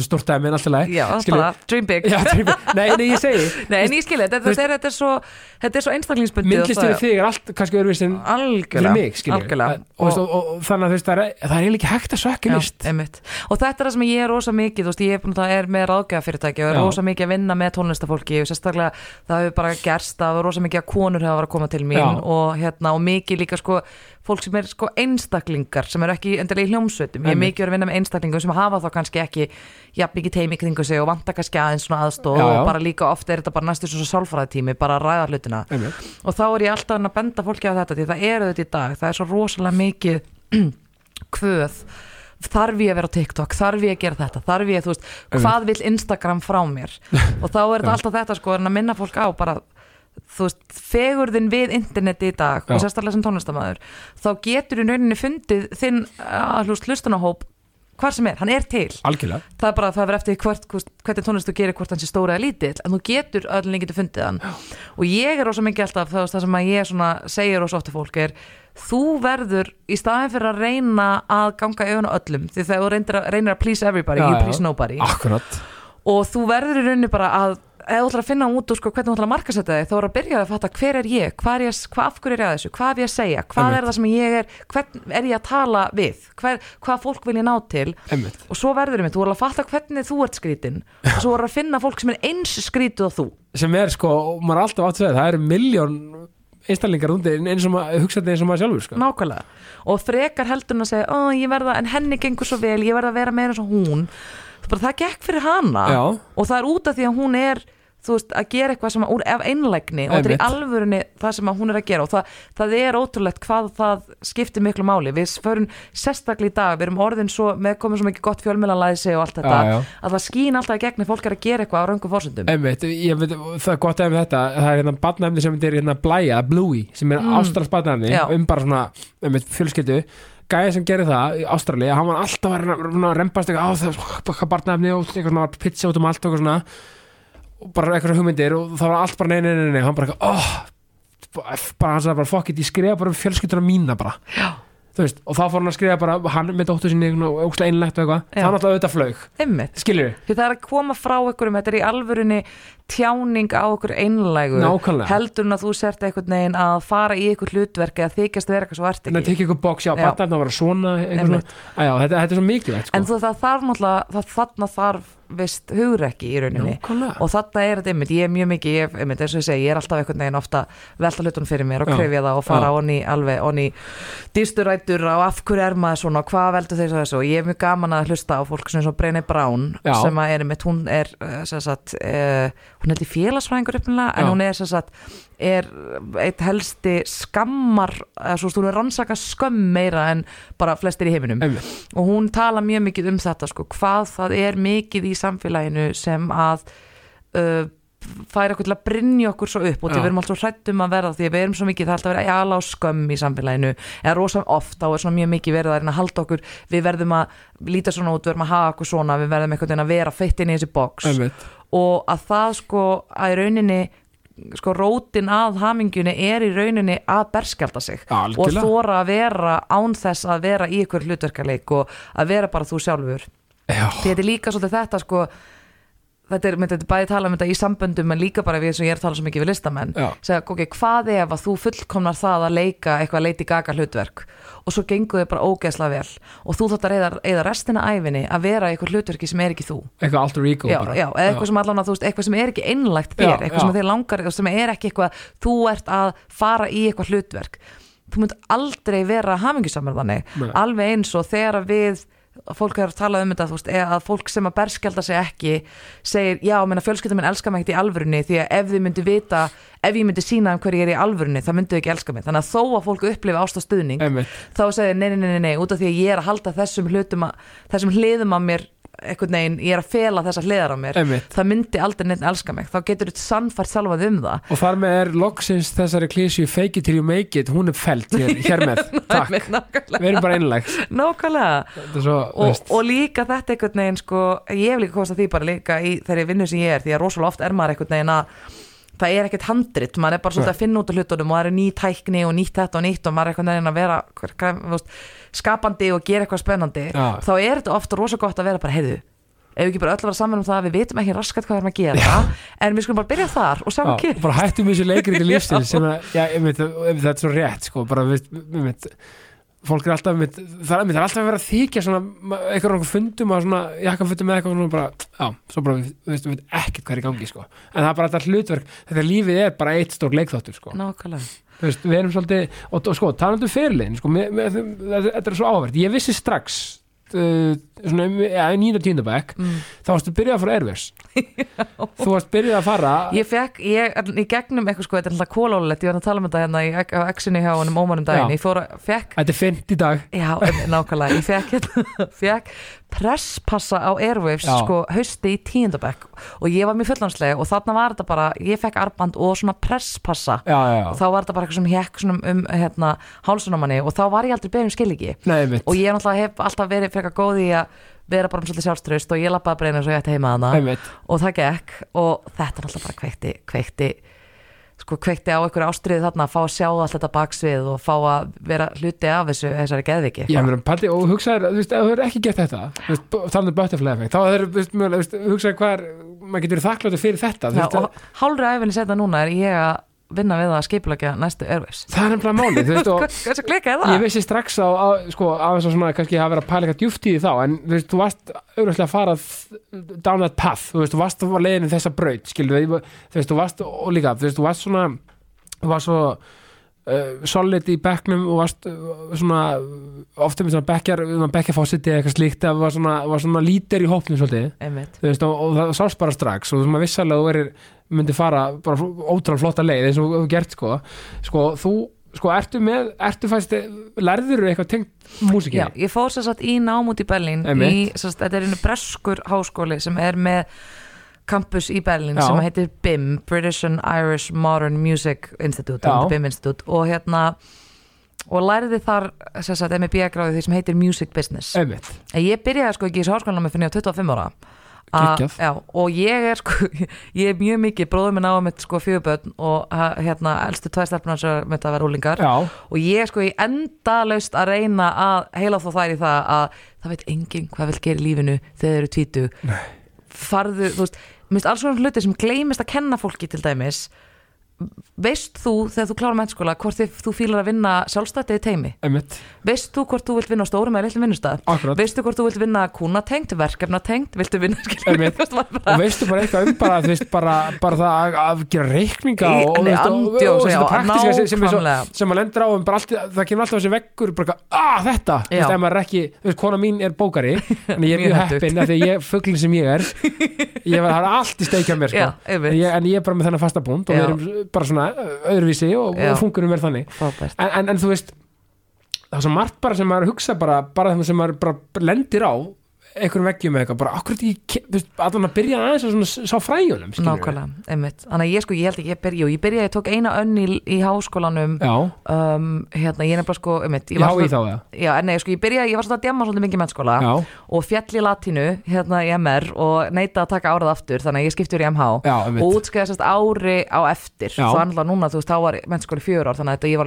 Stórt dæmi en alltaf leið Já, það er Skilur- bara dream big Já, trýpa, nei, nei, ég segi Nei, en ég skilja, þetta, þetta, þetta er svo þetta er svo einstaklingsbundið myndlist fyrir þig er allt kannski öðruvísi en fyrir algjörlega, mig, skilur algjörlega. og, og, og, og þannig að þú veist, það er, það er ekki hægt að sökja Já, list einmitt. og þetta er það sem ég er rosa mikið þú veist, ég er, er með ráðgjafafyrirtæki og er Já. rosa mikið að vinna með tónlistafólki og sérstaklega það hefur bara gerst að rosa mikið að konur hefur að koma til mín Já. og, hérna, og mikið líka sko, fólk sem er sko einstaklingar sem eru ekki endilega í hljómsveitum. Ég er mikið verið að vinna með einstaklingum sem hafa þá kannski ekki jafn mikið teimi kringu sig og vanta kannski aðeins svona aðstóð Já, já. og bara líka oft er þetta bara næstu svo sálfræðitími bara að ræða hlutina. Einmitt. og þá er ég alltaf að benda fólki á þetta því það eru þetta í dag, það er svo rosalega mikið kvöð. Þarf ég að vera á TikTok, þarf ég að gera þetta? Þarf ég, þú veist, hvað vill Instagram frá mér? Og þá er þetta alltaf þetta sko en að minna fólk á bara þú veist, fegurðin við interneti í dag Já. og sérstaklega sem tónlistamæður þá getur í rauninni fundið þinn að hlust hlustanahóp hvar sem er, hann er til. Algjörlega. Það er bara að það verður eftir hvort, hvernig tónlist þú gerir hvort hann sé stóra eða lítill en þú getur öllin getur fundið hann. Og ég er rosa mikið alltaf það, það sem að ég svona segir rosa ofta fólk er þú verður í staðin fyrir að reyna að ganga auðvun á öllum því þegar þú reynir að, reynir að please everybody Já, you já. please nobody. Akkurat. Og þú verður í rauninni bara að ef þú ætlar að finna út úr sko, hvernig þú ætlar að markasetja þig þá er að byrja að fatta hver er ég, hvað er ég hvað af hverju er ég að þessu, hvað er ég að segja hvað Einmitt. er það sem ég er, hvern er ég að tala við hver, hvað fólk vil ég ná til Einmitt. og svo verður einmitt, þú er að fatta hvernig þú ert skrítin og svo er að finna fólk sem er eins skrítið og þú sem er sko, maður er alltaf átt að segja það eru miljón einstaklingar undir eins og maður hugsa þetta eins og maður sjálfur sko. nákvæmlega og frekar heldur hún að segja, ég verða en henni gengur svo vel, ég verða að vera meira eins og hún bara, það gekk fyrir hana Já. og það er út af því að hún er þú veist, að gera eitthvað sem úr ef einlægni og þetta er í alvörunni það sem að hún er að gera og það, það er ótrúlegt hvað það skiptir miklu máli við förum sérstaklega í dag, við erum orðin svo með komið svo mikið gott fjölmjölalæsi og allt þetta Já, já. að það skín alltaf í gegni fólk er að gera eitthvað á röngum fórsöndum það er gott að þetta það er hérna barnaefni sem er hérna Blæja, Bluey sem er mm. ástrals barnaefni Já. um bara svona, einmitt, fjölskyldu gæði sem gerir það í Ástrali hann var alltaf að rempast eitthvað á það barnaefni og eitthvað svona pizza út um allt og eitthvað svona og bara eitthvað hugmyndir og það var allt bara nei, nei, nei, nei, hann bara eitthvað, oh, bara hann sagði bara fuck it, ég skrifa bara um fjölskylduna mína bara Já. þú veist, og þá fór hann að skrifa bara hann með dóttur sinni og ógstlega einlegt og eitthvað það er alltaf auðvitað flaug, skilur við því það er að koma frá einhverjum, þetta er í alvörunni tjáning á okkur einlægu Nákvæmlega. heldur en að þú sért einhvern veginn að fara í einhver hlutverk eða þykjast vera eitthvað svo ert að ekki tekja ykkur bóks, já, Já. barnaefni að vera svona eitthvað svona, Einmitt. að já, þetta, þetta er svo mikilvægt sko. en þú, það þarf náttúrulega, það þarna þarf vist hugrekki í rauninni. Nákvæmlega. og þarna er þetta einmitt, ég er mjög mikið ég, einmitt, eins og ég segi, ég er alltaf einhvern veginn ofta velta hlutunum fyrir mér og krefja það og fara onni alveg onni dýsturætur og af hverju er maður svona og hvað veldur þessu og þessu? Og ég er mjög gaman að hlusta á fólk sem er Brené Brown Já. sem að er einmitt, hún er sem sagt, uh, hún held í félagsfræðingur uppinlega en hún er sagt er eitt helsti skammar svo stúrun rannsaka skömm meira en bara flestir í heiminum. Einmitt. og hún tala mjög mikið um þetta sko, hvað það er mikið í samfélaginu sem að uh, færa okkur til að brinja okkur svo upp. Og því við erum alltaf hrættum að verða því við erum svo mikið það er alltaf að ala á skömm í samfélaginu. Eða rosa ofta og er svona mjög mikið verið að halda okkur. Við verðum að líta svona út, við verðum að hafa okkur svona við verðum veginn að vera feitt inn í þessi box. Einmitt. og að það sko að í rauninni sko rótin að hamingjunni er í rauninni að berskjalda sig Já, og algjörlega. þóra að vera án þess að vera í ykkur hlutverkaleik og að vera bara þú sjálfur. Já, þetta er líka svolítið þetta sko þetta er, er bæði tala um þetta í samböndum en líka bara við og ég er að tala svo mikið við listamenn. Segja, ok, hvað ef að þú fullkomnar það að leika eitthvað leiti gaga hlutverk og svo gengur þið bara ógeðslega vel. Og þú þátt að reyða, reyða restina æfinni að vera eitthvað hlutverki sem er ekki þú. Eitthvað alter ego já, bara. já, eða eitthvað sem allan að þú veist, eitthvað sem er ekki einlægt þér, Já, eitthvað já. sem þér langar sem er ekki eitthvað, þú ert að fara í eitthvað hlutverk. Þú munt aldrei vera hamingjusamur þannig, alveg eins og þegar við fólk er að tala um þetta þú veist, eða að fólk sem að berskjálta sig ekki segir, já, menna fjölskyldum minn elskar mig ekkert í alvörunni því að ef þið myndi vita ef ég myndi sína um hverju ég er í alvörunni það myndi þau ekki elska mig, þannig að þó að fólk upplifi ástastuðning, þá segir nei, nei, nei, nei, nei, út af því að ég er að halda þessum hlutum að, þessum hliðum að mér einhvern veginn, ég er að fela þessar hliðar á mér Einmitt. það myndi aldrei neitt elska mig. Þá getur þú sannfært sjálfað um það. Og þar með er loksins þessari klísju fake it till you make it, hún er felt hér, hér með, takk, við erum bara einlæg. Nákvæmlega. svo, og, og líka þetta einhvern veginn sko, ég hef líka kostað því bara líka í þeirri vinnu sem ég er, því að rosalega oft er maður einhvern veginn að það er ekkert handrit, maður er bara svolítið að finna út á hlutunum og það eru ný tækni og nýtt þetta og nýtt og maður er einhvern veginn að vera skapandi og gera eitthvað spennandi Já. þá er þetta ofta rosa gott að vera bara, heyrðu ef við ekki bara öll að vera saman um það að við vitum ekki raskat hvað við erum að gera en við skulum bara byrja þar og já, gerir bara hættum þessu leikri til lífstil sem að, já, veit, þetta er svo rétt sko, bara, við, við veit fólk er alltaf, með, það, er, það er alltaf að vera að þykja svona, eitthvað fundum að svona, jakkafundum með eitthvað svona bara, já, svo bara, við, við veitum ekkert hvað er í gangi sko, en það er bara alltaf hlutverk þetta lífið er bara eitt stór leikþáttur sko. Nákvæmlega. Þú veist, við erum svolítið, og, og sko, talandi um fyrirlegin sko, með, með, þetta þetta er svo áhverð ég vissi strax uh, svona, um- ja, í nýna tíndabæk mm. þá varstu byrjað að fara Airways þú varst byrjað að fara Ég fekk, ég, í gegnum eitthvað sko, þetta er alltaf kólólulegt, ég var að tala um þetta hérna í á exinu hjá honum ómanum daginn, Já. ég fór að, fekk, þetta er fint í dag. Já, nákvæmlega, ég fekk, hérna, fekk presspassa á Airwaves, Já. sko, hausti í tíundabæk og ég var mjög fullanslega og þarna var þetta bara, ég fekk arband og svona presspassa. Já, já, og já, þá var þetta bara eitthvað sem hekk svona um, hérna, hálsunamanni og þá var ég aldrei beðum skiliki nei, mitt og ég náttúrulega hef alltaf verið frekar góð í að vera bara um svolítið sjálfströst og ég lappaði bara einu eins og ég ætti heima hana Einmitt. og það gekk og þetta alltaf bara kveikti kveikti, sko, kveikti á einhverju ástriði þarna að fá að sjá allt þetta baksvið og fá að vera hluti af þessu þessari geðviki Já, mér paldi, og hugsaður, þú veist, ef þú er ekki gett þetta butterfly effect þá er, þú veist, mögulega, þú veist, hugsaður hvað er maður getur verið þakkláttur fyrir þetta Já, og hálfri æfinni setna núna er ég að vinna við að skipulagja næstu Airways það er nefnilega máli, veist, er það? ég vissi strax á, á sko, þess að svona kannski hafa verið að pæla eitthvað djúft í því þá en þú veist, þú varst auðvitað að fara down that path, þú veist, þú varst að leiðinu þessa braut, skilur þú veist, þú varst og líka, þú veist, þú varst svona þú varst svo uh, solid í bekknum og varst uh, svona ofta með svona bekkjar, bekkjarfósiti eða eitthvað slíkt, það var svona, var svona lítir í hópnum svolítið, þú veist, og, og það sást bara strax og þú veist, vissalega þú verir myndi fara bara ótrúlega flotta leið eins og þú hefur gert sko, sko, þú sko, ertu með, ertu fæst lærður eitthvað tengt músikinni? Já, ég fór sér satt í nám út í Berlín í, sérst, þetta er einu breskur háskóli sem er með campus í Berlín Já. sem heitir BIM British and Irish Modern Music Institute Já. BIM Institute. Og hérna og lærði þar sagt MBA gráði því sem heitir Music Business. Einmitt. En ég byrjaði sko ekki í þessu háskólanum fyrir ég var 25 ára. A- já, og ég er sko ég er mjög mikið, bróður minn á mitt sko fjöguböld og hérna elstu tvær stelpunar sem mitt að vera úlingar Já, og ég sko í endalaust að reyna að heila þó þær í það að það veit enginn hvað vil gera í lífinu þegar þeir eru tvítu farðu, þú veist, minnst alls svona hluti sem gleymist að kenna fólki til dæmis veist þú þegar þú klárar mennskóla hvort þið, þú fílar að vinna sjálfstættið í teimi einmitt, veist þú hvort þú vilt vinna á stórum eða litlum vinnustað? Akkurat. Veistu hvort þú vilt vinna kúnatengt, verkefnatengt viltu vinna og veistu bara eitthvað um bara, þú veist, bara, bara það að, að gera reikninga Í- og, og, nei, þú veist, og, og, og þetta praktiska sem, sem, svo, sem maður lendur á um bara allt, það kemur alltaf þessi veggur bara, að þetta, þú veist, maður er ekki þú veist, kona mín er bókari, en ég er heppin af því að ég, fugglin sem ég er ég var, allt í steikja mér sko. En, ég, en ég er bara með þennan fasta punkt og Já. við erum bara svona öðruvísi og, og fungurum er þannig. En, en, en þú veist það er svo margt bara sem maður hugsa bara, bara sem maður bara lendir á einhverjum veggjum eða eitthvað, bara akkur ekki allan að byrja aðeins að svona sá fræjunum. Nákvæmlega, einmitt. Þannig að ég sko, ég held ekki, ég byrja, ég byrja, ég tók eina önn í, í háskólanum Já, um, hérna, ég nefnilega sko, einmitt ég hái þá það Já, nei, sko, ég byrja, ég var svona að djamma svolítið mikið í mennskóla Já, og fjall í latínu, hérna í MR og neita að taka árað aftur, þannig að ég skipti úr í MH já, og útskæðast ári á eftir. Já. núna, veist, var ár þannig að ég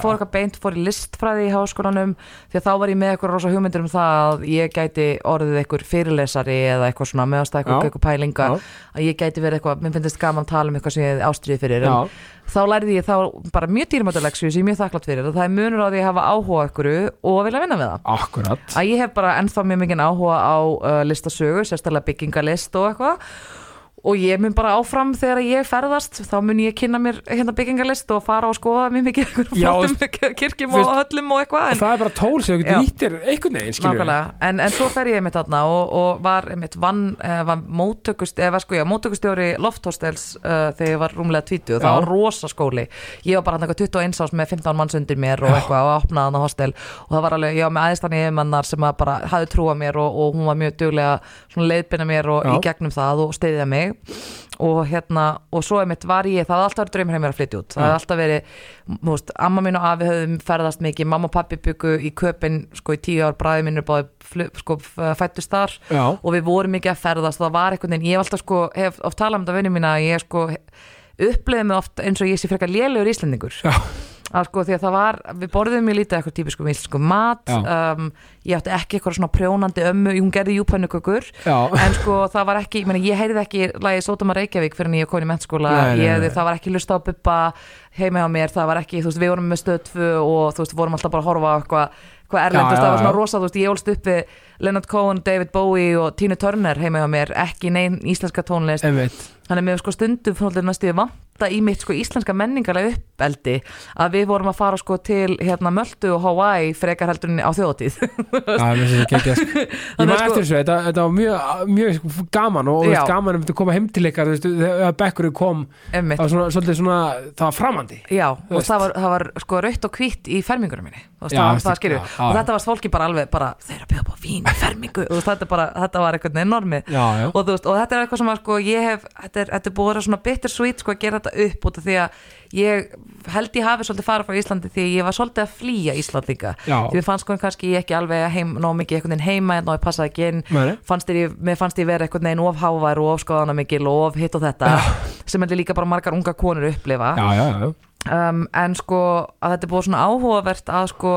var alveg 21 og því útskæðast Já, og var rosa að flýta mér að ná vinum mínum sem hefði tekið ásfrí eftir mentó já, já þannig að já, ég fór eitthvað beint, fór í listfræði í háskólanum því að þá var ég með eitthvað rosa hugmyndir um það að ég gæti orðið eitthvað fyrirlesari eða eitthvað svona meðast eitthvað, eitthvað pælinga Já. að ég gæti verið eitthvað, mér finnst gaman að tala um eitthvað sem ég ástriði fyrir en Já, þá lærði ég þá bara mjög dýrmættulegsju sem ég er mjög þakklátt fyrir og það er munur á því að hafa áhuga á ykkur og vilja vinna með það. Akkurat. Að ég hef bara ennþá mjög mikið áhuga á uh, listasögu, sérstaklega byggingalist og eitthvað og ég mun bara áfram þegar ég ferðast þá mun ég kynna mér hérna byggingarlist og fara og skoða mjög mikið kirkjum og höllum og eitthvað og en, það er bara tól sem þú nýttir einhvern veginn, en, en svo fer ég einmitt þarna og, og var einmitt vann eh, var móttökust, eða sko já, móttökustjóri lofthostels uh, þegar ég var rúmlega 20 það Já. var rosa skóli ég var bara hann eitthvað 21 ás með 15 manns undir mér og eitthvað og opnaði hann á hostel. Og það var alveg, ég var með aðeins yfirmannar sem að bara hafði trúa mér og, og hún var mjög duglega leiðbina mér og í gegnum það og steyðja mig og hérna, og svo einmitt var ég það hafði alltaf verið draumur heim mér að flytja út. Það hafði alltaf verið, veist, amma mín og afi höfum ferðast mikið, mamma og pappi byggu í köpinn sko í tíu ár, bræði mín er báði sko fættust þar Já, og við vorum mikið að ferðast. Og það var einhvern veginn, ég hef alltaf sko, hef oft talað um þetta vinnu mína ég sko uppleiði mig oft eins og ég sé frekar lélegur íslendingur. Já. Að sko því að það var, við borðum mjög lítið eitthvað típiskum íslensku mat um, ég átti ekki eitthvað svona prjónandi ömmu hún gerði júpannukökur já, en sko það var ekki, ég, meni, ég heyrði ekki lagið Sótama Reykjavík fyrir en ég kom í nei. það var ekki lusta á bubba heima hjá mér, það var ekki, þú veist, við vorum með stöð 2 og þú veist, vorum alltaf bara að horfa á eitthvað eitthvað erlend, Já, þú veist, það var svona rosa, þú veist, ég ólst upp við Leonard Cohen, David Bowie og Tina Turner heima hjá mér, ekki neinn íslenska tónlist. Þannig með sko stundum fannlega næstu vanta í mitt sko íslenska menningarlega uppeldi að við vorum að fara sko til hérna Möldu og Hawaii frekar heldur en á Já, mér finnst þetta ekki sko. Ég maður að sko- eftir þessu, þetta, var mjög, mjög gaman og veist, gaman um að koma heim til ykkar, þegar bekkurinn kom það var svona, svolítið svona, það var framandi Já, og veist. það var, það var sko rautt og hvitt í fermingunum minni. Veist, Já, það, það skilju, já, og þetta var fólki bara alveg bara, þeir eru að bjóða á vín fermingu. Og þetta, bara, þetta var eitthvað já, og, og þetta er eitthvað sem að sko, ég hef þetta er, þetta er þetta upp út af því að ég held ég hafi svolítið farið frá Íslandi því ég var svolítið að flýja Ísland líka já, því mér fannst sko kannski ég ekki alveg heim, ná mikið einhvern veginn heima en ég passaði ekki inn. Fannst ég, mér fannst ég vera einhvern veginn of hávær og of skoðana mikil og of hitt og þetta sem heldur líka bara margar unga konur upplifa. Já, já, já, um, en sko að þetta er búið svona áhugavert að sko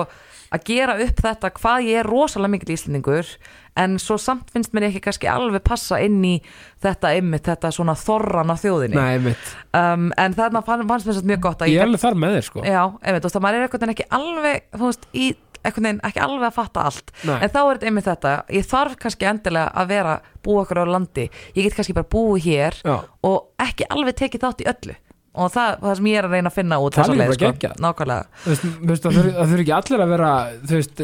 að gera upp þetta hvað ég er rosalega mikill íslendingur en svo samt finnst mér ekki kannski alveg passa inn í þetta ymmit, þetta svona þorran á þjóðinni. Nei, einmitt. Um, en þarna fann, fannst mér samt mjög gott að Ég er alveg þar með þér, sko. Já, einmitt, þú veist að maður er einhvern veginn ekki alveg þú veist, í einhvern veginn ekki alveg að fatta allt. Nei. en þá er þetta einmitt þetta, ég þarf kannski endilega að vera búa okkur á landi. Ég get kannski bara búið hér Já, og ekki alveg tekið þátt í öllu og það, það sem ég er að reyna að finna út Það er bara sko. geggjað. nákvæmlega. Þú veist, þú veist, það þurfi ekki allir að vera, þú veist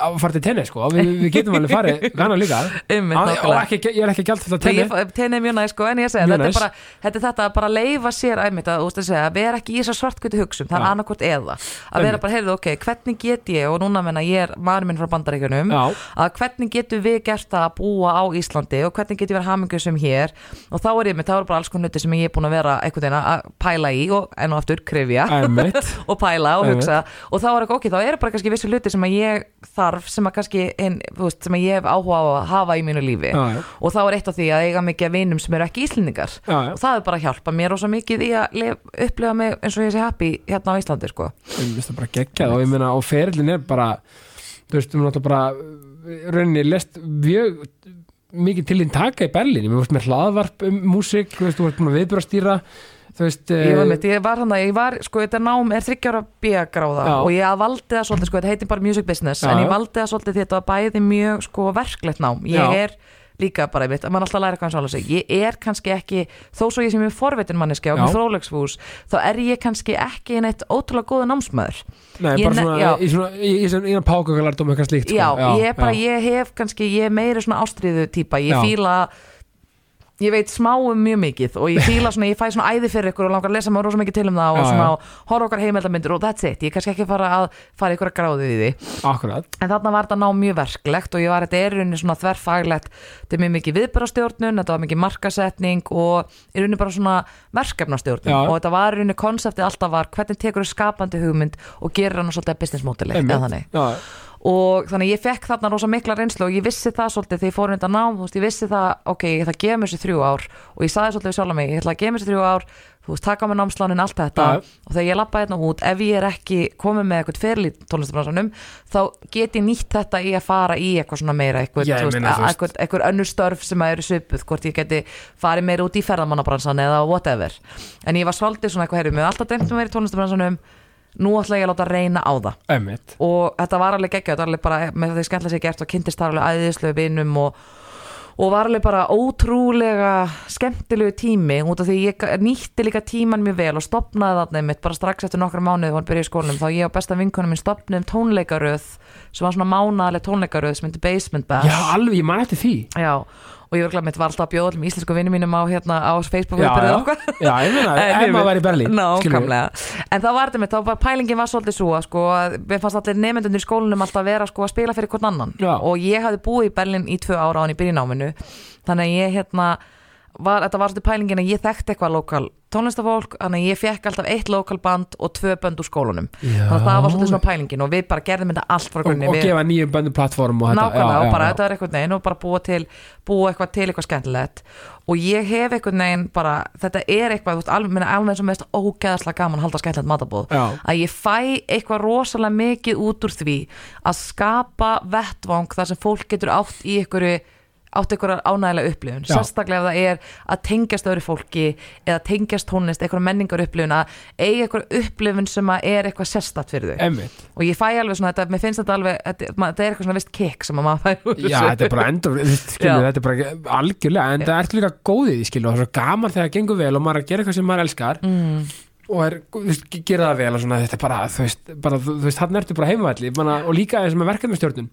að fara til tenni, sko, við, við getum alveg farið gana líka, Einmitt, Á- og ekki, ég er ekki gælt fyrir tenni. Nei, ég- tenni er mjög næst sko, en ég segja, þetta er, bara, þetta er þetta að bara leifa sér æmitt að, að að vera ekki í þessar svartkvötu hugsun. Það er Já. annarkvort eða. Að vera bara, heyrðu, ok, hvernig get ég og núna menna ég er maður minn frá bandaríkjunum Já, að hvernig getum við gert það að búa á Íslandi og hvernig getum og ég ég pæla í og enn og aftur krifja og pæla og hugsa. Og þá er ekki ok, þá eru bara kannski vissu hluti sem að ég þarf, sem að kannski þú veist, sem að ég hef áhuga á að hafa í mínu lífi. Já, og þá er eitt af því að eiga mikið af vinum sem eru ekki íslendingar. Og það er bara að hjálpa mér rosa mikið í að lef, upplifa mig eins og ég sé happy hérna á Íslandi sko. ég finnst það bara geggjað og ég meina, og ferillin er bara þú veist, við náttúrulega bara rauninni lest mjög mikið til þín taka í Berlín, ég veist með hlaðvarp um músík, þú veist, þú veist þú veist, ég, var eh, mitt, ég var hann að ég var, sko þetta nám er þryggjára B-gráða Já. og ég valdi það svolítið, sko þetta heitir bara music business Já, en ég já. valdi það svolítið því að þetta var bæði mjög sko verklegt nám, ég Já. er líka bara einmitt, að mann alltaf læra hvað hann sála sig ég er kannski ekki, þó svo ég sem er forvitin manneski og Já. með frólegsfús þá er ég kannski ekki neitt ótrúlega góða námsmaður nei, ég bara svona já. í svona, í, í pákakalardum eitthvað slíkt, sko. já, ég, er bara, já. ég hef kannski, ég er meiri svona ástriðu típa, ég Já. fíla ég veit smá um mjög mikið og ég fíla svona, ég fæ svona æði fyrir ykkur og langar að lesa mér rosa mikið til um það og Já, svona já. horfa okkar heimildamindur og that's it, ég er kannski ekki fara að fara ykkur að gráðu í því, akkurat, en þarna var þetta ná mjög verklegt og ég var, þetta er í rauninni svona þverfaglegt. Þetta er mjög mikið viðbyrastjórnun þetta var mikið markasetning og í rauninni bara svona verkefnastjórnun. Já. og þetta var í rauninni konseptið alltaf var hvernig tekur þú skapandi hugmynd og gerir hann svolítið business modeli, eða þannig. Já, og þannig ég fekk þarna rosa mikla reynslu og ég vissi það svolítið þegar ég fór undan nám þú veist, ég vissi það, ok, ég ætla að gefa mér þessi þrjú ár. Og ég saði svolítið við sjálf mig, ég ætla að gefa mér þessi þrjú ár þú veist, taka með námslánin, allt þetta. Já. og þegar ég lappa hérna út, ef ég er ekki komið með eitthvað ferli tónlistafransanum þá get ég nýtt þetta í að fara í eitthvað svona meira, eitthvað, þú veist, eitthvað, eitthvað önnur störf sem að eru svipuð, hvort ég geti farið meira út í ferðamannabransan eða whatever. En ég var svolítið svona eitthvað, herri, mér hef alltaf dreymt um að vera í tónlistafransanum nú ætla ég að láta reyna á það. Einmitt. Og þetta var alveg geggjað, þetta var alveg bara með því skemmtilega sér gert og kynntist þar alveg æðislega vinum og, og var alveg bara ótrúlega skemmtilegu tími út af því ég nýtti líka tíman mjög vel og stopnaði þarna mitt bara strax eftir nokkra mánuði hann byrjaði í skólanum. Þá ég og besta vinkunum minn stopnum tónleikaröð sem var svona mánaðaleg tónleikaröð sem myndi Basement Bash. Já, alveg, ég eftir því. Já, og ég var glæð mitt var alltaf að bjóða öllum íslensku vinnum mínum á, hérna, á Facebook Já, já. Já, ég meina, En maður veit- var í Berlín. Nákvæmlega, en það var þetta mitt, þá var pælingin var svolítið svo að sko, að við fannst allir nefndunir í skólanum alltaf vera sko að spila fyrir hvern annan. Og ég hafði búið í Berlín í tvö ára á hann í byrjináminu þannig að ég hérna var, þetta var svolítið pælingin að ég þekkti eitthvað lokal tónlistafólk, þannig að ég fekk alltaf eitt lokal band og tvö bönd úr skólanum. Já. þannig að það var svolítið svona pælingin og við bara gerðum þetta allt frá og, grunni. og við, gefa nýjum böndum plattform og þetta nákvæmlega já, og bara þetta er eitthvað neginn og bara búa til búa eitthvað til eitthvað skemmtilegt. Og ég hef eitthvað neginn bara þetta er eitthvað, þú veist, alveg, sem veist ógeðslega gaman að halda skemmtilegt matabóð að ég fæ eitthvað rosalega mikið út úr því að skapa vettvang þar sem fólk getur átt í einhverju átt einhverja ánægilega upplifun Já. sérstaklega ef það er að tengjast öðru fólki eða tengjast tónlist, einhverja menningar upplifun að eiga einhverja upplifun sem að er eitthvað sérstatt fyrir þau Einmitt. og ég fæ alveg svona, þetta, mér finnst þetta alveg þetta, ma- þetta er eitthvað svona vist kick sem að maður fær úr Já, þessu. þetta er bara endur skilur, Já. þetta er bara algjörlega en það ertu líka góðið í skilu og það er svo gaman þegar það gengur vel og maður er að gera eitthvað sem maður elskar mm. og er, þú veist, gera það vel og svona, þetta er bara, þú veist, bara, þú þú veist hann ertu bara heimavalli bara, og líka eins og með verkefnastjórnun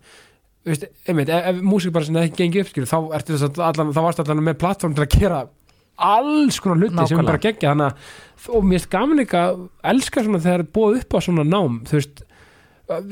veist, einmitt, ef, ef músík bara sem það ekki gengi upp skilu, þá ertu þess að allan, þá varst allan með plattform til að gera alls konar hluti sem er Nákvæmlega. bara gegja þannig að og mér finnst gaman líka að elska svona þegar er búið upp á svona nám þú veist,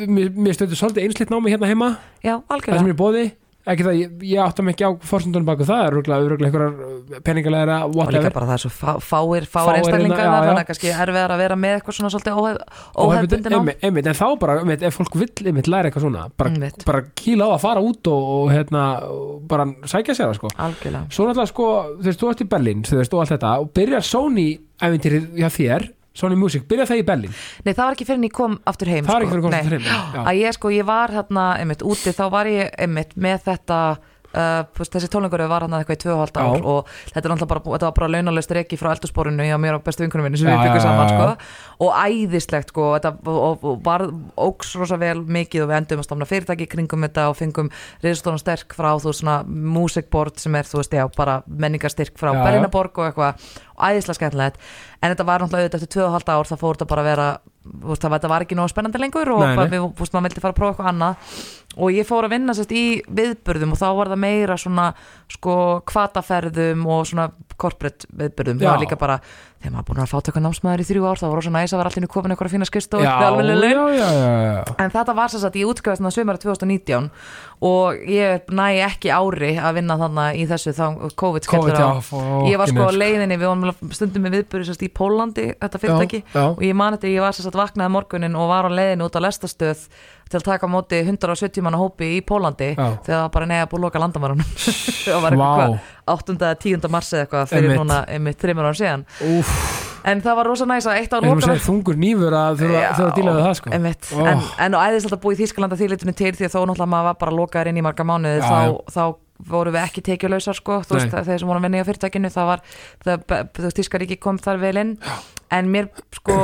mér, mér stöður svolítið einslitt námi hérna heima. Já, það sem algjörlega. er bóði ekki það, ég, ég áttam ekki á forsendunum baku það er rúglega einhverjar peningalega og líka bara það er svo fá, fáir, Fáir fáir einstaklingar hérna, já, þannig að kannski erfiðar að vera með eitthvað svona svolítið óhef, óhefbundin á. einmitt, einmitt, en þá bara, einmitt, ef fólk vill einmitt læra eitthvað svona, bara, bara kýla á að fara út og, og hérna bara sækja sér það sko. Algjörlega. Svo náttúrulega sko, þú veist, þú ert í Berlín þú veist, og allt þetta, og byrjar Sony ævintýrið hjá þér, Sony Music byrjar það í Berlín, Nei, það var ekki fyrir en ég kom aftur heim það er sko. ekki fyrir að Nei. komast til heim ég sko, ég var hérna einmitt úti, þá var ég einmitt með þetta uh, þessi tónleikur var hann eitthvað í tvö og hálft ár Já. og þetta bara, þetta var bara launalöst reiki frá eldursporinu hjá mér og bestu vinkunum minni sem Já, við byggum saman sko og æðislegt sko þetta, og, og, var óks rosa vel mikið og við endum að stofna fyrirtæki kringum þetta og fengum reisastóna sterk frá þú veist svona músikbord sem er þú veist já bara menningarstyrk frá. Berlinaborg og eitthvað og æðislega skemmtilegt en þetta var náttúrulega auðvitað eftir 2,5 ár það fór þetta bara að vera það, þetta var ekki nóg spennandi lengur og Nei, nei. við, veist, maður vildi fara að prófa eitthvað annað. Og ég fór að vinna sérst í viðburðum og þá var það meira svona sko kvataferðum og svona corporate viðburðum, það var líka bara þegar maður búin að fá tökka námsmaður í þrjú ár þá var rosa næs að vera allir komin eitthvað að finna eitthvað já. En þetta var að ég útskjöfast þannig sömur 2019 og ég næ ekki ári að vinna þannig í þessu þá COVID COVID, á. já, Ég var sko á leiðinni, við stundum með viðbyrði sérst í Pólandi, þetta fyrirtæki Já, já. og ég man þetta, ég var sérst að vaknaði morgunin og var á leiðinni út á lestastöð til að taka á móti 170 manna hópi í Pólandi Já. þegar það bara neða búið að loka landamærunum það var eitthvað 8. eða 10. mars eða eitthvað fyrir Einmitt. núna einmitt þreymur ára síðan Úf, en það var rosa næs að eitt á eins og loka þungur nýfur að þurfa að díla við það sko Ó. en, en og æðislega að búa í Þýskalanda því litinu til því að þó náttúrulega maður var bara lokaður inn í marga mánuði þá, þá voru við ekki tekjulausar sko, þú veist, þeir sem voru að vinna í fyrirtækinu það var, það, þú veist, Þýskaríki kom þar vel inn, en mér sko,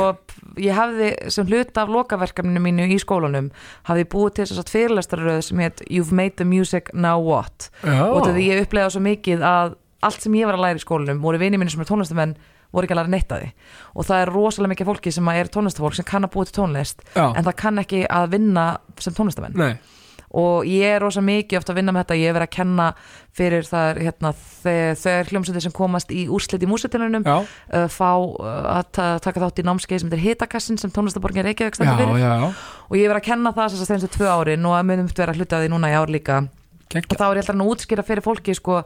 ég hafði sem hluta af lokaverkefninu mínu í skólanum hafði búið til þess að fyrirlestarröð sem heit You've made the music, now what Já. og því ég upplega svo mikið að allt sem ég var að læra í skólanum voru vini mínu sem er tónlistamenn voru ekki að læra neitt að því og það er rosalega mikið fólki sem er tónlistafólk sem kann að búið til tónlist Já. en það kann ekki að vinna sem tónlistamenn Nei, og ég er rosa mikið ofta að vinna með þetta ég er verið að kenna fyrir það er, hérna, þegar, hljómsveitir sem komast í úrslit í músitilunum já, uh, fá uh, að ta taka þátt í námskeið sem þetta er hitakassin sem tónlistaborgin Reykjavík já, stendur já, fyrir. já. og ég er verið að kenna það sem stendst tvö árin og að munum vera hluti af því núna í ár líka. Og Gekka. þá er ég alltaf að útskýra fyrir fólki sko,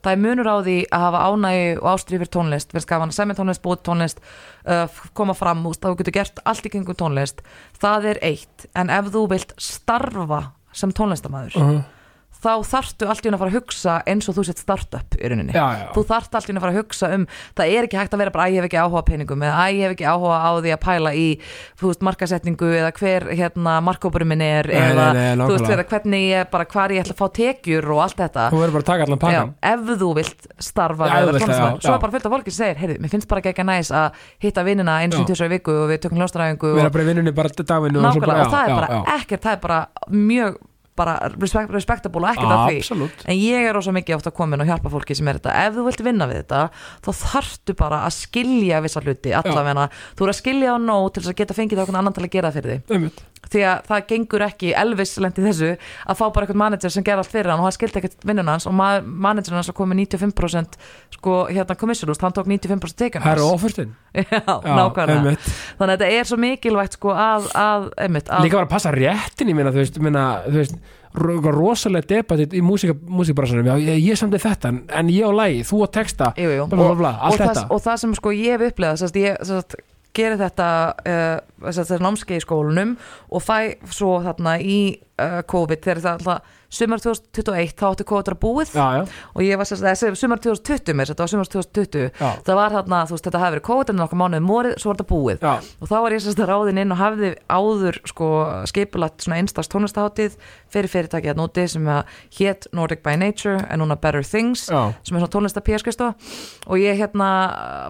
það er munur á því að hafa ánægi og ástrið fyrir tónlist, verðs gaman að semja tónlist búið tónlist, uh, koma fram úst, þá getur gert allt í kringum tónlist. Það er eitt, en ef þú vilt starfa sem tónlistamæður Uh -huh. Þá þarftu allt í hún að fara að hugsa eins og þú sett startup í rauninni. Já, já. þú þarft allt í hún að fara að hugsa um það er ekki hægt að vera bara að ég hef ekki áhuga peningum eða að ég hef ekki áhuga á því að pæla í þú veist markasetningu eða hver hérna markkópurum minn er Nei, eða nei, nei, þú veist eða hvernig ég bara hvar ég ætla að fá tekjur og allt þetta. Þú verður bara að taka allan Já, pakkan ef þú vilt starfa Já, vera vilt svo er bara fullt af fólki sem segir mér finnst bara ekki ekki næs að hitta vinnina eins og Já. tjósar í viku og við tökum hljóstaræfingu Vera og, það er bara bara respect, respectable og ekkert að því. Absolutt. En ég er rosa mikið ofta komin og hjálpa fólki sem er þetta. Ef þú vilt vinna við þetta þá þarftu bara að skilja vissa hluti allavega, þú er að skilja á nóg til þess að geta fengið okkur annan til að gera fyrir þig. Einmitt. Því að það gengur ekki Elvis lendi þessu að fá bara eitthvað manager sem ger allt fyrir hann og hann skildi ekkert vinnun hans og ma- managerinn hans að koma með 95% sko hérna commissionust, hann tók 95% tekjun Það eru hans. Ofurstinn Já, nákvæmlega. einmitt. þannig að þetta er svo mikilvægt sko að, að, einmitt, að Líka bara að passa réttin, ég meina, þú veist, meina, þú veist rosalega debatit í já, ég, ég samdi þetta en, ég á lagi, þú á texta jú, jú. bla, bla, og, bla, allt og, það, og það sem sko ég hef upplegað gerir þetta uh, þessi námskeið í skólanum og fæ svo þarna í uh, COVID þegar það alltaf sumar 2021 þá átti COVID að búið. Já, já, og ég var sérst, þessi sumar 2020 mér, þetta var sumar 2020 Já. það var þarna, þú veist, þetta hafi verið COVID en nokkuð mánuðið morið, svo var þetta búið. Og þá var ég sérst að ráðin inn og hafði áður sko skipulagt svona einstaks tónlistaháttíð fyrir fyrirtæki að nóti sem að hét Nordic by Nature en núna Better Things sem er svona tónlista píaskristo og ég hérna,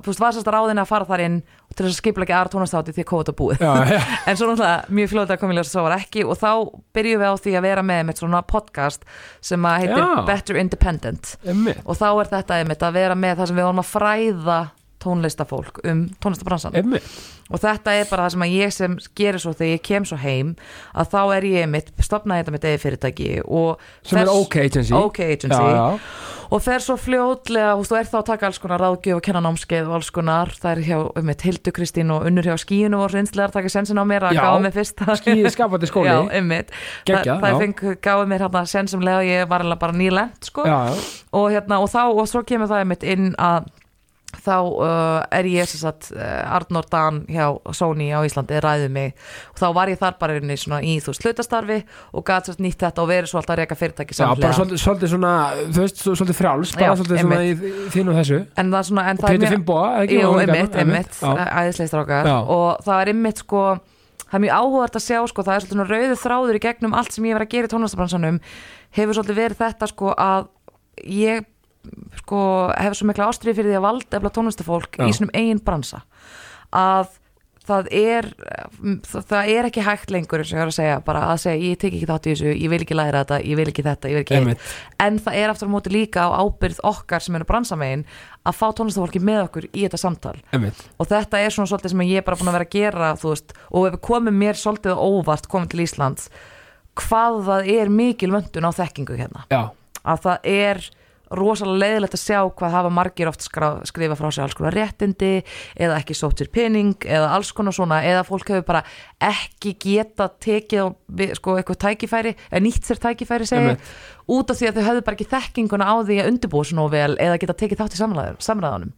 þú veist, var sérst að ráðin að fara þar inn til þess að skipla ekki aðra tónlistaháttíð því að COVID var búið. Já, já, en svo náttúrulega mjög ljós að svo var ekki og þá byrjum við á því að vera með með svona podcast sem að heitir Já. Better Independent. Einmitt, og þá er þetta einmitt að vera með það sem við vorum að fræða tónlistafólk um tónlistabransan einmitt. Og þetta er bara það sem að ég sem gerir svo þegar ég kem svo heim að þá er ég mitt, stopnaði þetta mitt eða fyrirtæki og sem er OK agency. OK agency. Já, já, og fer svo veist, þú er þá að taka alls konar ráðgjöf og kenna námskeið og alls konar. Það er hjá, um mitt, Hildu Kristín og unnur hjá skíinu og reynslegar taka sensin á mér að gáða mig fyrst skýði skapandi skóli. Já, einmitt, Geggjað, það já. feng gáði mér hérna sensimlega og ég var alveg bara nýlend sko. Og hérna og þá og svo kemur það einmitt inn að þá uh, er ég sagt uh, Arnór Dan hjá Sony á Íslandi ræðið mig. Og þá var ég þar bara í þú veist hlutastarfi og gæt sérst nýtt þetta og verið svo alltaf að reyka fyrirtæki já, bara svolítið, svolítið svona þú veist, svo- svolítið frjáls, bara Já, svolítið svona í þínu og þessu. En það er svona en og er mjög- Finnboa, ekki? Jú, einmitt, já, æðisleistrákar og það er einmitt sko það er mjög áhugavert að sjá sko það er svolítið svona rauðu þráður í gegnum allt sem ég var að gera í tónlistabransanum hefur svolítið verið þetta sko að ég sko hefur svo mikla ástriði fyrir því að valda efla tónlistafólk í svonum eigin bransa að það er það, er ekki hægt lengur og ég er að segja bara að segja ég tek ekki þátt í þessu, ég vil ekki læra þetta ég vil ekki þetta, ég vil ekki einmitt, en það er aftur á móti líka á ábyrð okkar sem eru bransamegin að fá tónlistafólki með okkur í þetta samtal. Einmitt. Og þetta er svona svolítið sem ég er bara búin að vera að gera þú veist, og ef komið mér svolítið óvart komið til Íslands hvað það er mikil vöndun á þekkingu hérna. Já, að það er rosalega leiðilegt að sjá hvað hafa margir oft skrifa frá sig alls konar réttindi eða ekki sótt sér pening eða alls konar svona eða fólk hefur bara ekki geta tekið sko, eitthvað tækifæri eða nýtt sér tækifæri segja út af því að þau höfðu bara ekki þekkinguna á því að undirbúa svo nóg vel eða geta tekið þátt í samræðunum, samræðunum.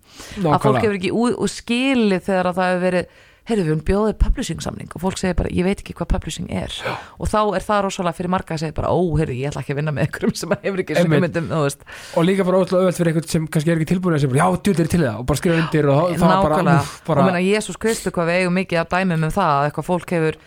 Að fólk hefur ekki og skilið þegar að það hefur verið heyrðu við hún bjóðið publishing samning og fólk segir bara ég veit ekki hvað publishing er Já. og þá er það rosalega fyrir marga að segja bara ó heyrðu ég ætla ekki að vinna með einhverjum sem hefur ekki Einmitt. myndum, og líka bara ótrúlega öðvöld fyrir eitthvað sem kannski er ekki tilbúin að segja, bara, já, djúlir til það og bara skrifa undir og þá- þá bara, úff, og bara meina Jésús Kristu hvað við eigum mikið af dæmum um það að eitthvað fólk hefur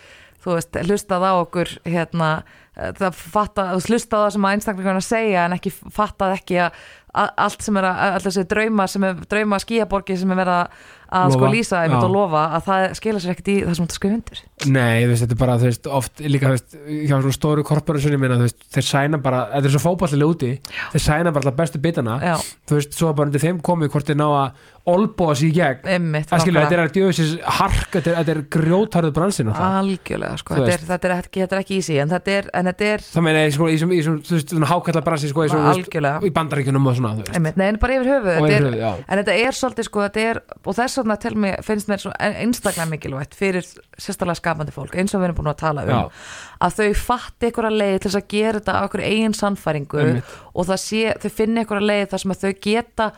þú veist, hlustað á okkur hérna, það fatta, hlustað á það sem að einstaklega að segja en ekki fattað ekki að að- allt sem er að, allt þessi drauma sem er drauma skíaborgi sem er verið að, að sko Lofa, lýsa einmitt já. og lofa að það skila sér ekkert í það sem þú skrifa undir. Nei, veist, þetta er bara, þú veist, oft líka, veist, hjá svona stóru korporationum minna, þú veist, þeir sæna bara, þetta er svo fótballilega úti, þeir sæna bara alltaf bestu bitana, já, þú veist, svo bara undir þeim komið hvort þeir ná að olbúa sig í gegn, einmitt skilur, nákvæmlega. þetta er að djöfisins hark, þetta er, er grjótarðu bransin algjörlega, sko, þetta er, þetta, er ekki, þetta er ekki easy en þetta er, en þetta er það meina, svona, í svona, hákallar bransin, sko, í bandaríkjunum og svona, nei, en bara yfir höfuð og þetta er, þess vegna til mig finnst mér einstaklega mikilvægt fyrir sérstaklega skapandi fólk, eins og við erum búin að tala um, já, að þau fatti að leið til þess að gera þetta á okkur eigin sannfæringu Einmitt. og sé, þau finna að leið þar sem þau geta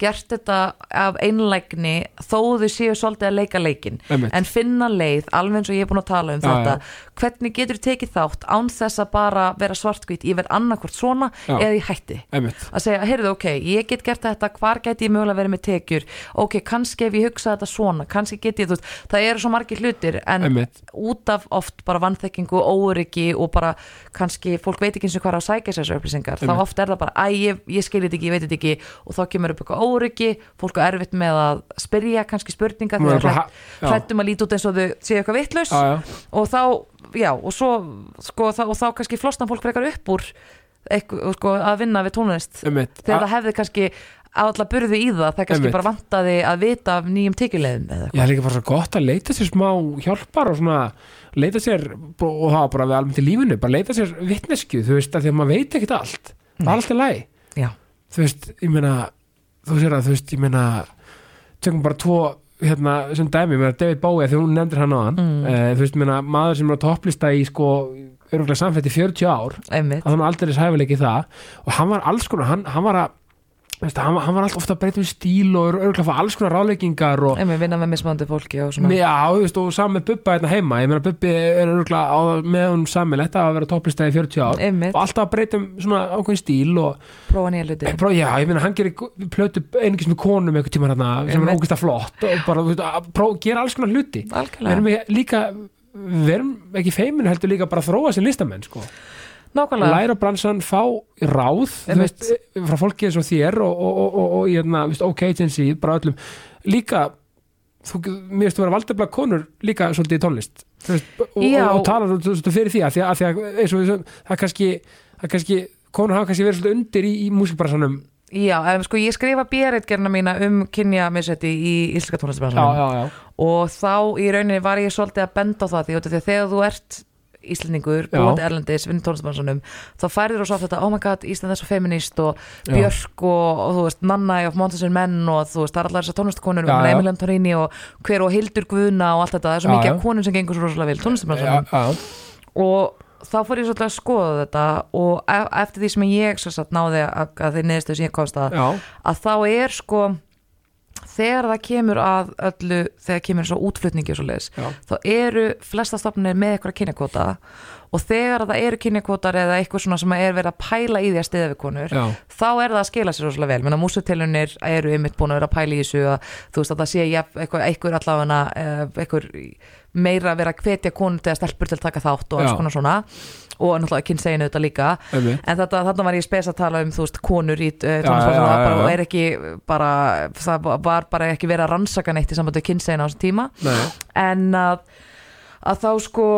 gert þetta af einlægni þó þau séu svolítið að leika leikin einmitt, en finna leið, alveg eins og ég er búin að tala um Já, þetta, hvernig getur tekið þátt án þess að bara vera svartkvít ég verð annarkvort svona Já. eða ég hætti. Einmitt, að segja, heyrðu, ok, ég get gert þetta hvar get ég mögulega verið með tekjur? Ok, kannski ef ég hugsa þetta svona, kannski get ég þú veist, það eru svo margir hlutir en einmitt, út af oft bara vannþekkingu óryggi og bara kannski fólk veit ekki eins og hvað er að sækja sér upplýsingar, þá oft er það bara æ, ég, ég skil þetta ekki, ég veit þetta ekki. Og þá kemur upp eitthvað óryggi fólk er erfitt með að spyrja kannski spurninga Maður er þegar bara ha- já. hrættum að líta út eins og þau séu eitthvað vitlaus. Já, já, og þá, já, og svo sko, þá, og þá kannski flosna fólk frekar upp úr eitthvað, sko, að vinna við tónlist. Einmitt. Þegar það hefði kannski alla burði í það, það kannski Einmitt. bara vantaði að vita af nýjum tekjulegðum eða Já, það er líka bara svo gott að leita sér smá hjálpar og svona leita sér og það var bara við almennt í lífinu bara leita sér vitnesku, þú veist, að því að maður veit ekkert allt. Það er alltaf læg Já. þú veist, ég meina þú sér að, þú veist, ég meina tökum bara tvo hérna, sem dæmi, meina David Bowie, þegar hún nefndir hann á hann Mm. eh, þú veist, meina, maður sem er á topplista í sko, öruglega samfætti 40 ár einmitt, að hann aldrei hæfileiki það og hann var alls konar, hann, hann var að veist, hann, hann var alltaf ofta að breyta um stíl og öruglega að fá alls konar ráleikingar og einmitt vinna með mismandi fólki og svona. Já, þú veist, og saman með Bubba hérna heima ég meina Bubbi er örgulega á, með hún samilegt að vera topplistæði 40 ár. Einmitt, og alltaf að breyta um svona ákveðin stíl og prófa nýja hluti. Pró, já, ég meina, hann gerir plötu einingis með konum eitthvað tíma hérna sem er Einmitt. ógæst að flott og bara, þú veist, að pró, gera alls konar hluti. Við algjörlega, erum við líka við erum ekki feimin heldur líka bara að þróa sem listamenn sko. Nákvæmlega. Læra bransan, fá ráð þú veist, frá fólki eins og þér og, og, og, og, og hérna, veist, OK agency bara öllum, líka þú, mér veist að vera valdefla konur líka svolítið í tónlist. Þú veist, og, tala svolítið fyrir því að því að, að, því að eins og við, það kannski, það kannski konur hafa kannski verið svolítið undir í, í músikbransanum. Já, en sko ég skrifa bérreitgerna mína um kynja missetti í íslenska tónlistbransanum og þá í rauninni var ég svolítið að benda á það því, því að þegar þú ert Íslendingur, Já. búandi erlendis, vinn tónlistbransanum þá færður þú svo oft þetta, oh my god, Ísland er svo feminist og. Björk og, og þú veist, Nanna of Monsters and Men og þú veist, það er allar þessar tónlistakonur og já. Emil Antorini og hver og Hildur Guðna og allt þetta, það er svo Já, mikið já. konum sem gengur svo rosalega tónlistbransanum já, og þá fór ég svolítið að skoða þetta og e- eftir því sem ég svo satt náði að, að þeir neðstu sem ég komst að að þá er sko þegar það kemur að öllu þegar kemur svo útflutningi og svo leis já, þá eru flesta stofnir með eitthvað kynjakvota og þegar það eru kynjakvotar eða eitthvað svona sem er verið að pæla í því að stiða við konur já, þá er það að skila sér rosalega vel. Menna músutilunir eru ymitt búin að vera að pæla í þessu að þú veist að það sé eitthvað, eitthvað allavega eitthvað meira að vera að hvetja konur til að stelpur til að taka þátt og alls konar svona og náttúrulega kynseginu þetta líka einmitt. en þetta, þarna var ég spes að tala um þú veist konur í uh, já, bara, já. er ekki bara, það var bara ekki verið að rannsaka neitt í sambandi kynseginu á þessum tíma Nei, en að, að þá sko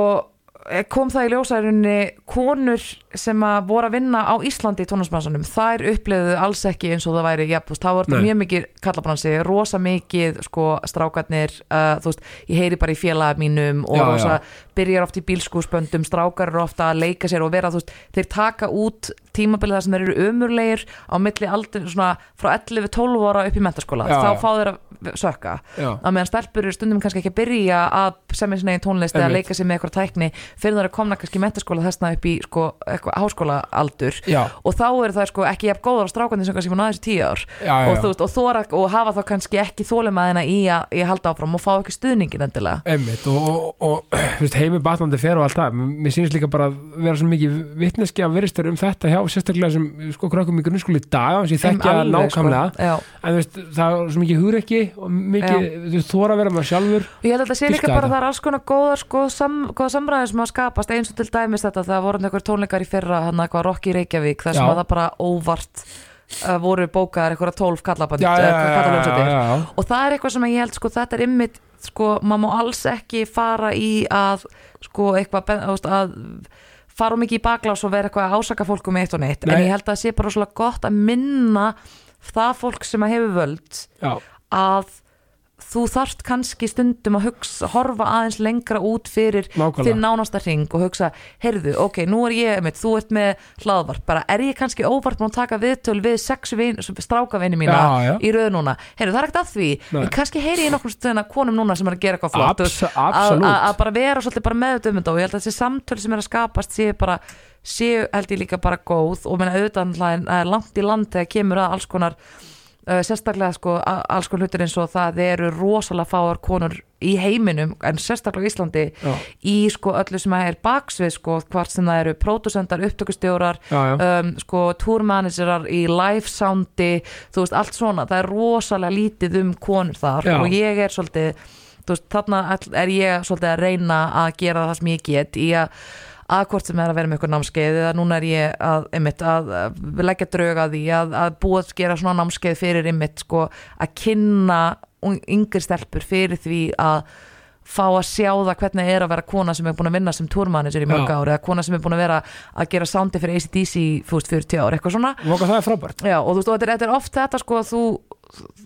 kom það í ljósærunni konur sem að voru að vinna á Íslandi í tónlistbransanum, þær upplöðu alls ekki eins og það væri, já, þú veist, það var þetta mjög mikið kallabransi, rosa mikið sko strákarnir, uh, þú veist ég heyri bara í félaga mínum og Já, já. rosa byrjar oft í bílskúsböndum strákar eru ofta að leika sér og vera, þú veist þeir taka út tímabilið þar sem þeir eru ömurlegir á milli aldrei svona frá 11-12 ára upp í mentaskóla Já, þá fá þeir að sökka. Að meðan stelpur eru stundum kannski ekki að byrja að semja sinna í tónlist eða leika sér með eitthvað tækni fyrir er að komna kannski í mentaskóla þessna upp í sko, háskóla aldur já, og þá eru það sko ekki jafn góðar á strákandi sem kannski aðeins í tíu ár. Já, og, veist, og, þora, og hafa þá kannski ekki þólimaðina í að, halda áfram og fá ekki stuðningin endilega. Mér sýnist líka bara að vera svo mikið vitneski að veristur um þetta hjá sérstaklega sem sko krökkum í grunnskóli í dag sem ég þekkja Alveg, nákvæmlega. sko. En veist, það er svo mikið hugrekki og mikið, þú þóra að vera með sjálfur. Og ég held að þetta sé líka bara að það er alls konar góðar sko, sam, góða samræðir sem að skapast. Eins og til dæmis þetta það voru einhver tónleikar í fyrra hann eitthvað Rocky Reykjavík þar sem að það bara óvart uh, voru bókaðar eitthvað tólf kallaband já, já, já, og það er eitthvað sem ég held sko þetta er ymmit sko maður má alls ekki fara í að sko eitthvað að fara of mikið í baklás og vera eitthvað að ásaka fólk um eitt og neitt en Nei. ég held að það sé bara svolítið gott að minna það fólk sem að hefur völd já, að þú þarft kannski stundum að hugsa, horfa aðeins lengra út fyrir nákvæmlega. þinn nánasta ring og hugsa, heyrðu, ok, nú er ég einmitt, þú ert með hlaðvarp, bara er ég kannski óvart búin að taka viðtöl við sex vin, strákavinni mína Já, já. í röð núna, heyrðu, það er ekkert að því. Nei. en kannski heyri ég nokkur stöðina konum núna sem er að gera eitthvað flott. Abs að, bara vera svolítið bara meðut um og ég held að þessi samtöl sem er að skapast séu bara, séu held ég líka bara góð. Og menna auðvitað langt í land þegar kemur að alls konar sérstaklega sko alls konar hlutir eins og það eru rosalega fáar konur í heiminum en sérstaklega á Íslandi já, í sko öllu sem er baksvið sko hvort sem það eru pródusendar, upptökustjórar um, sko túrmanagerar í live soundi þú veist allt svona, það er rosalega lítið um konur þar Já. og ég er svolítið veist þarna er ég svolítið að reyna að gera það sem ég get í að að hvort sem er að vera með eitthvað námskeið eða núna er ég að, einmitt, að, að leggja drauga því að, að búa að gera svona námskeið fyrir einmitt sko að kynna yngri stelpur fyrir því að fá að sjá það hvernig er að vera kona sem er búin að vinna sem tourmanager í mörg Já. ár eða kona sem er búin að vera að gera soundi fyrir ACDC fúst 40 ár, eitthvað svona og það er frábært Já, og þú veist, og þetta er, oft þetta sko að þú,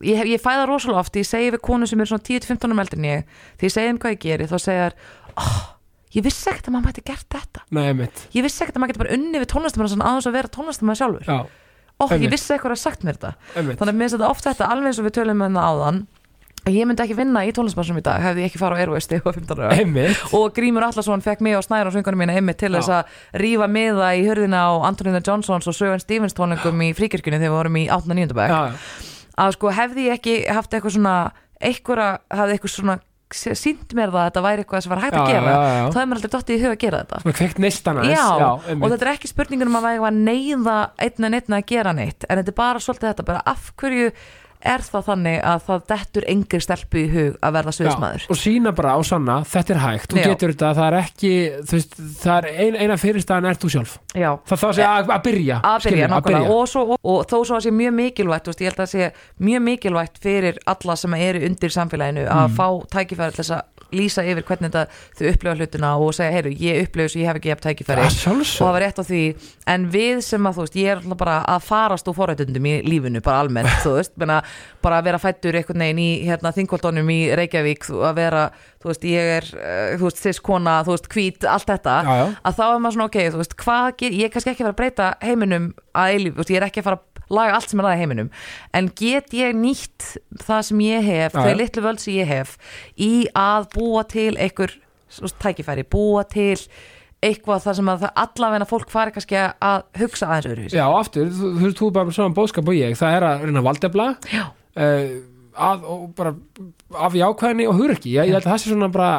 ég, ég fæ það rosalega oft ég segi við konu sem er svona 10-15 um eldin ég því ég segi þeim hvað ég geri, þá segir oh, ég vissi ekkert að maður mætti gert þetta Nei, ég vissi ekkert að maður geti bara unni við tónlistamann aðeins að vera tónlistamann sjálfur Já, oh, ég vissi eitthvað að sagt mér þetta einmitt þannig að mér finnst þetta oft þetta alveg eins og við tölum með það áðan að ég myndi ekki vinna í tónlistamannsum í dag hefði ég ekki fara á Airways var 15 ára og Grímur Allarsson fekk mig og Snæra og söngunum mína einmitt til Já. þess að rífa miða í hörðina á Antonina Johnsons og Söven Stevens tónleikum í fríkirkjunni þegar við vorum í 8. og 9. bekk Já, já. að sko hefði ég ekki haft eitthvað svona eitthvað, hafði eitthvað svona sínt mér það að þetta væri eitthvað sem var hægt að gera þá hefði mér aldrei dottið í hug að gera þetta. Og þetta er ekki spurningun um að væri að neyða einn en einn að gera neitt en þetta er bara svolítið þetta, bara af hverju er það þannig að það dettur engri stelpu í hug að verða sviðsmaður? Já, og sína bara á sanna, þetta er hægt þú Já. getur þetta, það er ekki veist, það er ein, eina fyrirstaðan er þú sjálf. Já, það þá sé að, að byrja að byrja, skilurðu, nákvæmlega. og, svo, og, og þó svo að sé mjög mikilvægt veist, ég held að sé mjög mikilvægt fyrir alla sem eru undir samfélaginu að Mm. fá tækifæri til þess að lýsa yfir hvernig þau upplifa hlutina og segja, heyru, ég upplifa þess að ég hef ekki jafn tækifæri. Og það var rétt á því. En við sem að þú veist, ég er bara að farast úr forrættundum í lífinu, bara almennt þú veist, menna, bara að vera fættur einhvern veginn í hérna, þingvaldunum í Reykjavík að vera, þú veist, ég er uh, þú veist, siskona, þú veist, hvít, allt þetta. Já, já. að þá er maður svona, ok, þú veist, hvað ég er kannski ekki að fara að breyta heiminum að eilíf, ég er ekki að fara að laga allt sem er að heiminum, en get ég nýtt það sem ég hef, þau litlu völd sem ég hef í að búa til einhver svo, tækifæri, búa til eitthvað þar sem að allavegna fólk fari kannski að hugsa aðeins öðruvísi. Já, aftur, þú, þú, þú er bara með saman bóðskap og ég, það er að reyna valdefla uh, að, og bara af jákvæðinni og hugrekki. Ég, ég held að það sé svona bara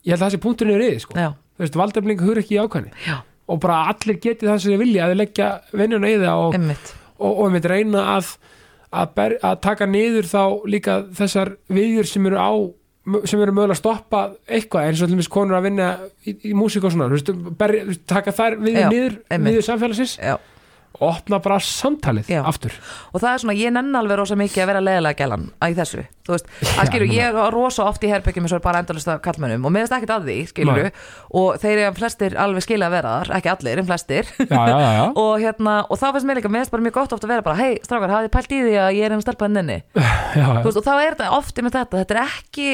ég held að það sé punkturinn yfir yfir, sko. Já, þú veist, valdefling, hugrekki, jákvæðinni já, og bara allir geti það sem þið vilja að leggja vinnuna í það og, emmitt og, og einmitt reyna að að, ber, að taka niður þá líka þessar viðjur sem eru á sem eru mögulega að stoppa eitthvað eins og allir konur að vinna í, í músík og svona ber, taka þær við Já, niður, niður samfélagsins. Já, opna bara samtalið Já. aftur. Og það er svona, ég nenn alveg rosa mikið að vera leðilega gælan í þessu, þú veist, að skilju ég er rosa oft í herbyggjum eins og er bara endalist af kallmönnum og finnst ekkert að því, skilju og þeir eru flestir alveg skilja að vera þar ekki allir, en flestir. Já, já, já, já. og hérna, og þá finnst mér líka, finnst bara mjög gott oft að vera bara, hei, strákar, hafið þið pælt í því að ég er einn stelpa já, þú veist, og þá er þetta ofti með þetta, þetta er ekki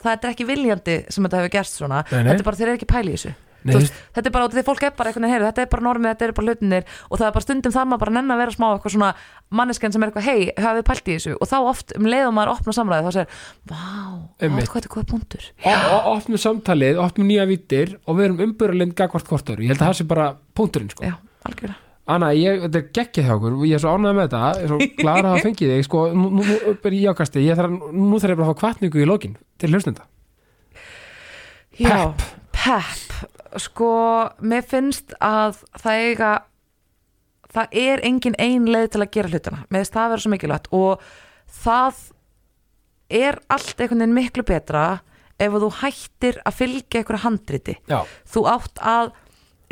það er ekki viljandi sem þetta hefur gerst svona. Nei, nei. þetta er bara, þeir eru ekki pæli í þessu veist, þetta er bara, út af því fólk er bara veginn, heyru, þetta er bara normið, þetta er bara hlutinir og það er bara stundum það maður bara nenn að vera smá eitthvað svona manneskjan sem er eitthvað, hei, hafið pælt í þessu? Og þá oft um leið og maður opna samræði þá segir, vá, hvað þetta er góða punktur. Og, og opnum samtalið, opnum nýja vittir og við erum umbyrðalind gagvart hvort öru ég held að það sé bara punkturinn sko. já, algjörlega. Anna, ég, þetta er geggjað hjá okkur ég er svo ánægð með þetta, ég er svo glæður að hafa fengið þig. Sko, nú, nú, er ég ákasti ég þarf, nú þarf ég bara að fá kvartningu í lokin til hlustenda. Já, pepp sko, mér finnst að það eiga það er engin ein leið til að gera hlutina. Finnst það að vera svo mikilvægt og það er allt einhvern veginn miklu betra ef þú hættir að fylgja einhverju handriti. Já, þú átt að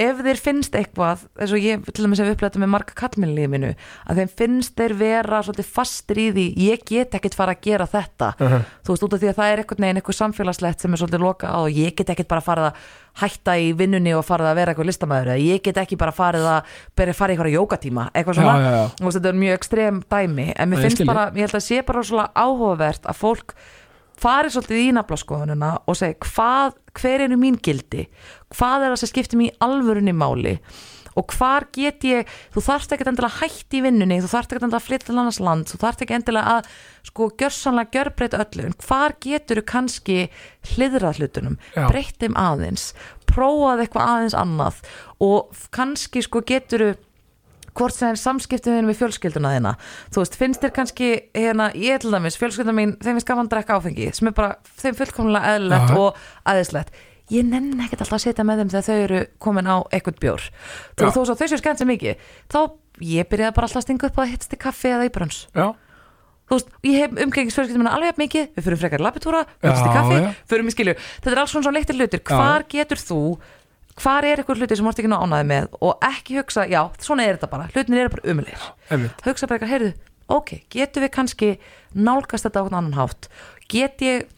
ef þér finnst eitthvað eins og ég til dæmis hef upplætt með marga kallminnlíði mínu að þeim finnst þeir vera svolítið fastir í því ég get ekkert fara að gera þetta. Uh þú veist út af því að það er einhvern veginn eitthvað samfélagslegt sem er svolítið loka á og ég get ekkert bara farið að hætta í vinnunni og farið að vera eitthvað listamæður eða ég get ekki bara farið að byrja að fara í eitthvað jókatíma eitthvað já, svona. Já, já. Þú veist, þetta er mjög ekstrem dæmi en mér finnst bara, ég held að sé bara svona áhugavert að fólk fari svolítið í naflaskoðununa og segi hvað, hver eru mín gildi? Hvað er það sem skiptir mér í alvörunni máli? Og hvar get ég þú þarft ekki endilega hætti í vinnunni þú þarft ekki endilega að flytta til annars land þú þarft ekki endilega að sko gjörsanlega gjörbreyta öllu. En hvar getur þú kannski hliðrað hlutunum? Já. breytt þeim aðeins. Prófað eitthvað aðeins annað. Og kannski sko getur þú hvort sem er samskiptum þínu við fjölskylduna þína. Þú veist, finnst þér kannski hérna, ég til dæmis, fjölskylda mín, þeim finnst gaman að drekka áfengi sem er bara, þeim fullkomlega eðlilegt og aðeinslegt ég nenni ekkert alltaf að setja með þeim þegar þau eru komin á eitthvað bjór. Þú veist, þau séu skemmt sem mikið þá, ég byrjaði bara alltaf að stinga upp að hittast í kaffi eða í brönns þú veist, ég hef umgengis fjölskyldum minna alveg mikið, við fyrir frekar labbitúra, við hittast í kaffi fyrir mig skilju, þetta er alls svona svo leittir hlutir hvar getur þú hvar er eitthvað hluti sem þú ert ekki ná ánæði með? Og ekki hugsa, já, svona er þetta bara. Hlutin eru bara einmitt, hugsa bara eitthvað, heyrðu, ok, getum við kannski nálgast þetta á einhvern annan hátt? Get ég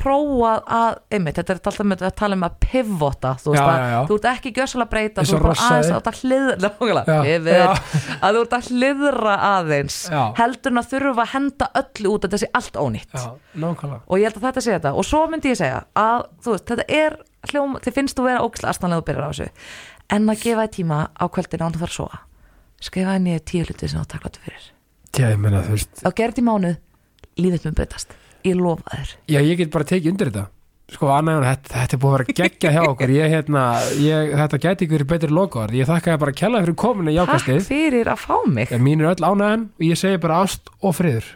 prófað að, einmitt, þetta er alltaf með að tala um að pivota, þú veist Já, að já, já. þú ert ekki gjössalega að breyta, þú ert bara aðeins að hliðra, nákvæmlega, Já, pivot. að þú ert að hliðra aðeins heldur en að þurfa að henda öllu út að sé allt ónýtt. Og ég held að þetta sé þetta. Og svo myndi ég segja að þú veist, þetta er hljóm, þið finnst þú vera ógislega astanlega og byrjar á þessu. En að gefa þér tíma á kvöldin án þú fara að sofa. Skrifa niður tíu hluti sem þú taklatu fyrir. Já, ég meina, þú veist, á gerði mánuð, lífið mun breytast. Ég lofa þér. Já, ég get bara tekið undir þetta. Sko, annað, þetta, þetta er búið að vera geggja hjá okkur. Ég, hérna, ég, þetta gæti ykkur betri logoðar, ég þakka þér bara að kella fyrir kominu takk fyrir að fá mig. Mín er öll ánæðan og ég segi bara ást og friður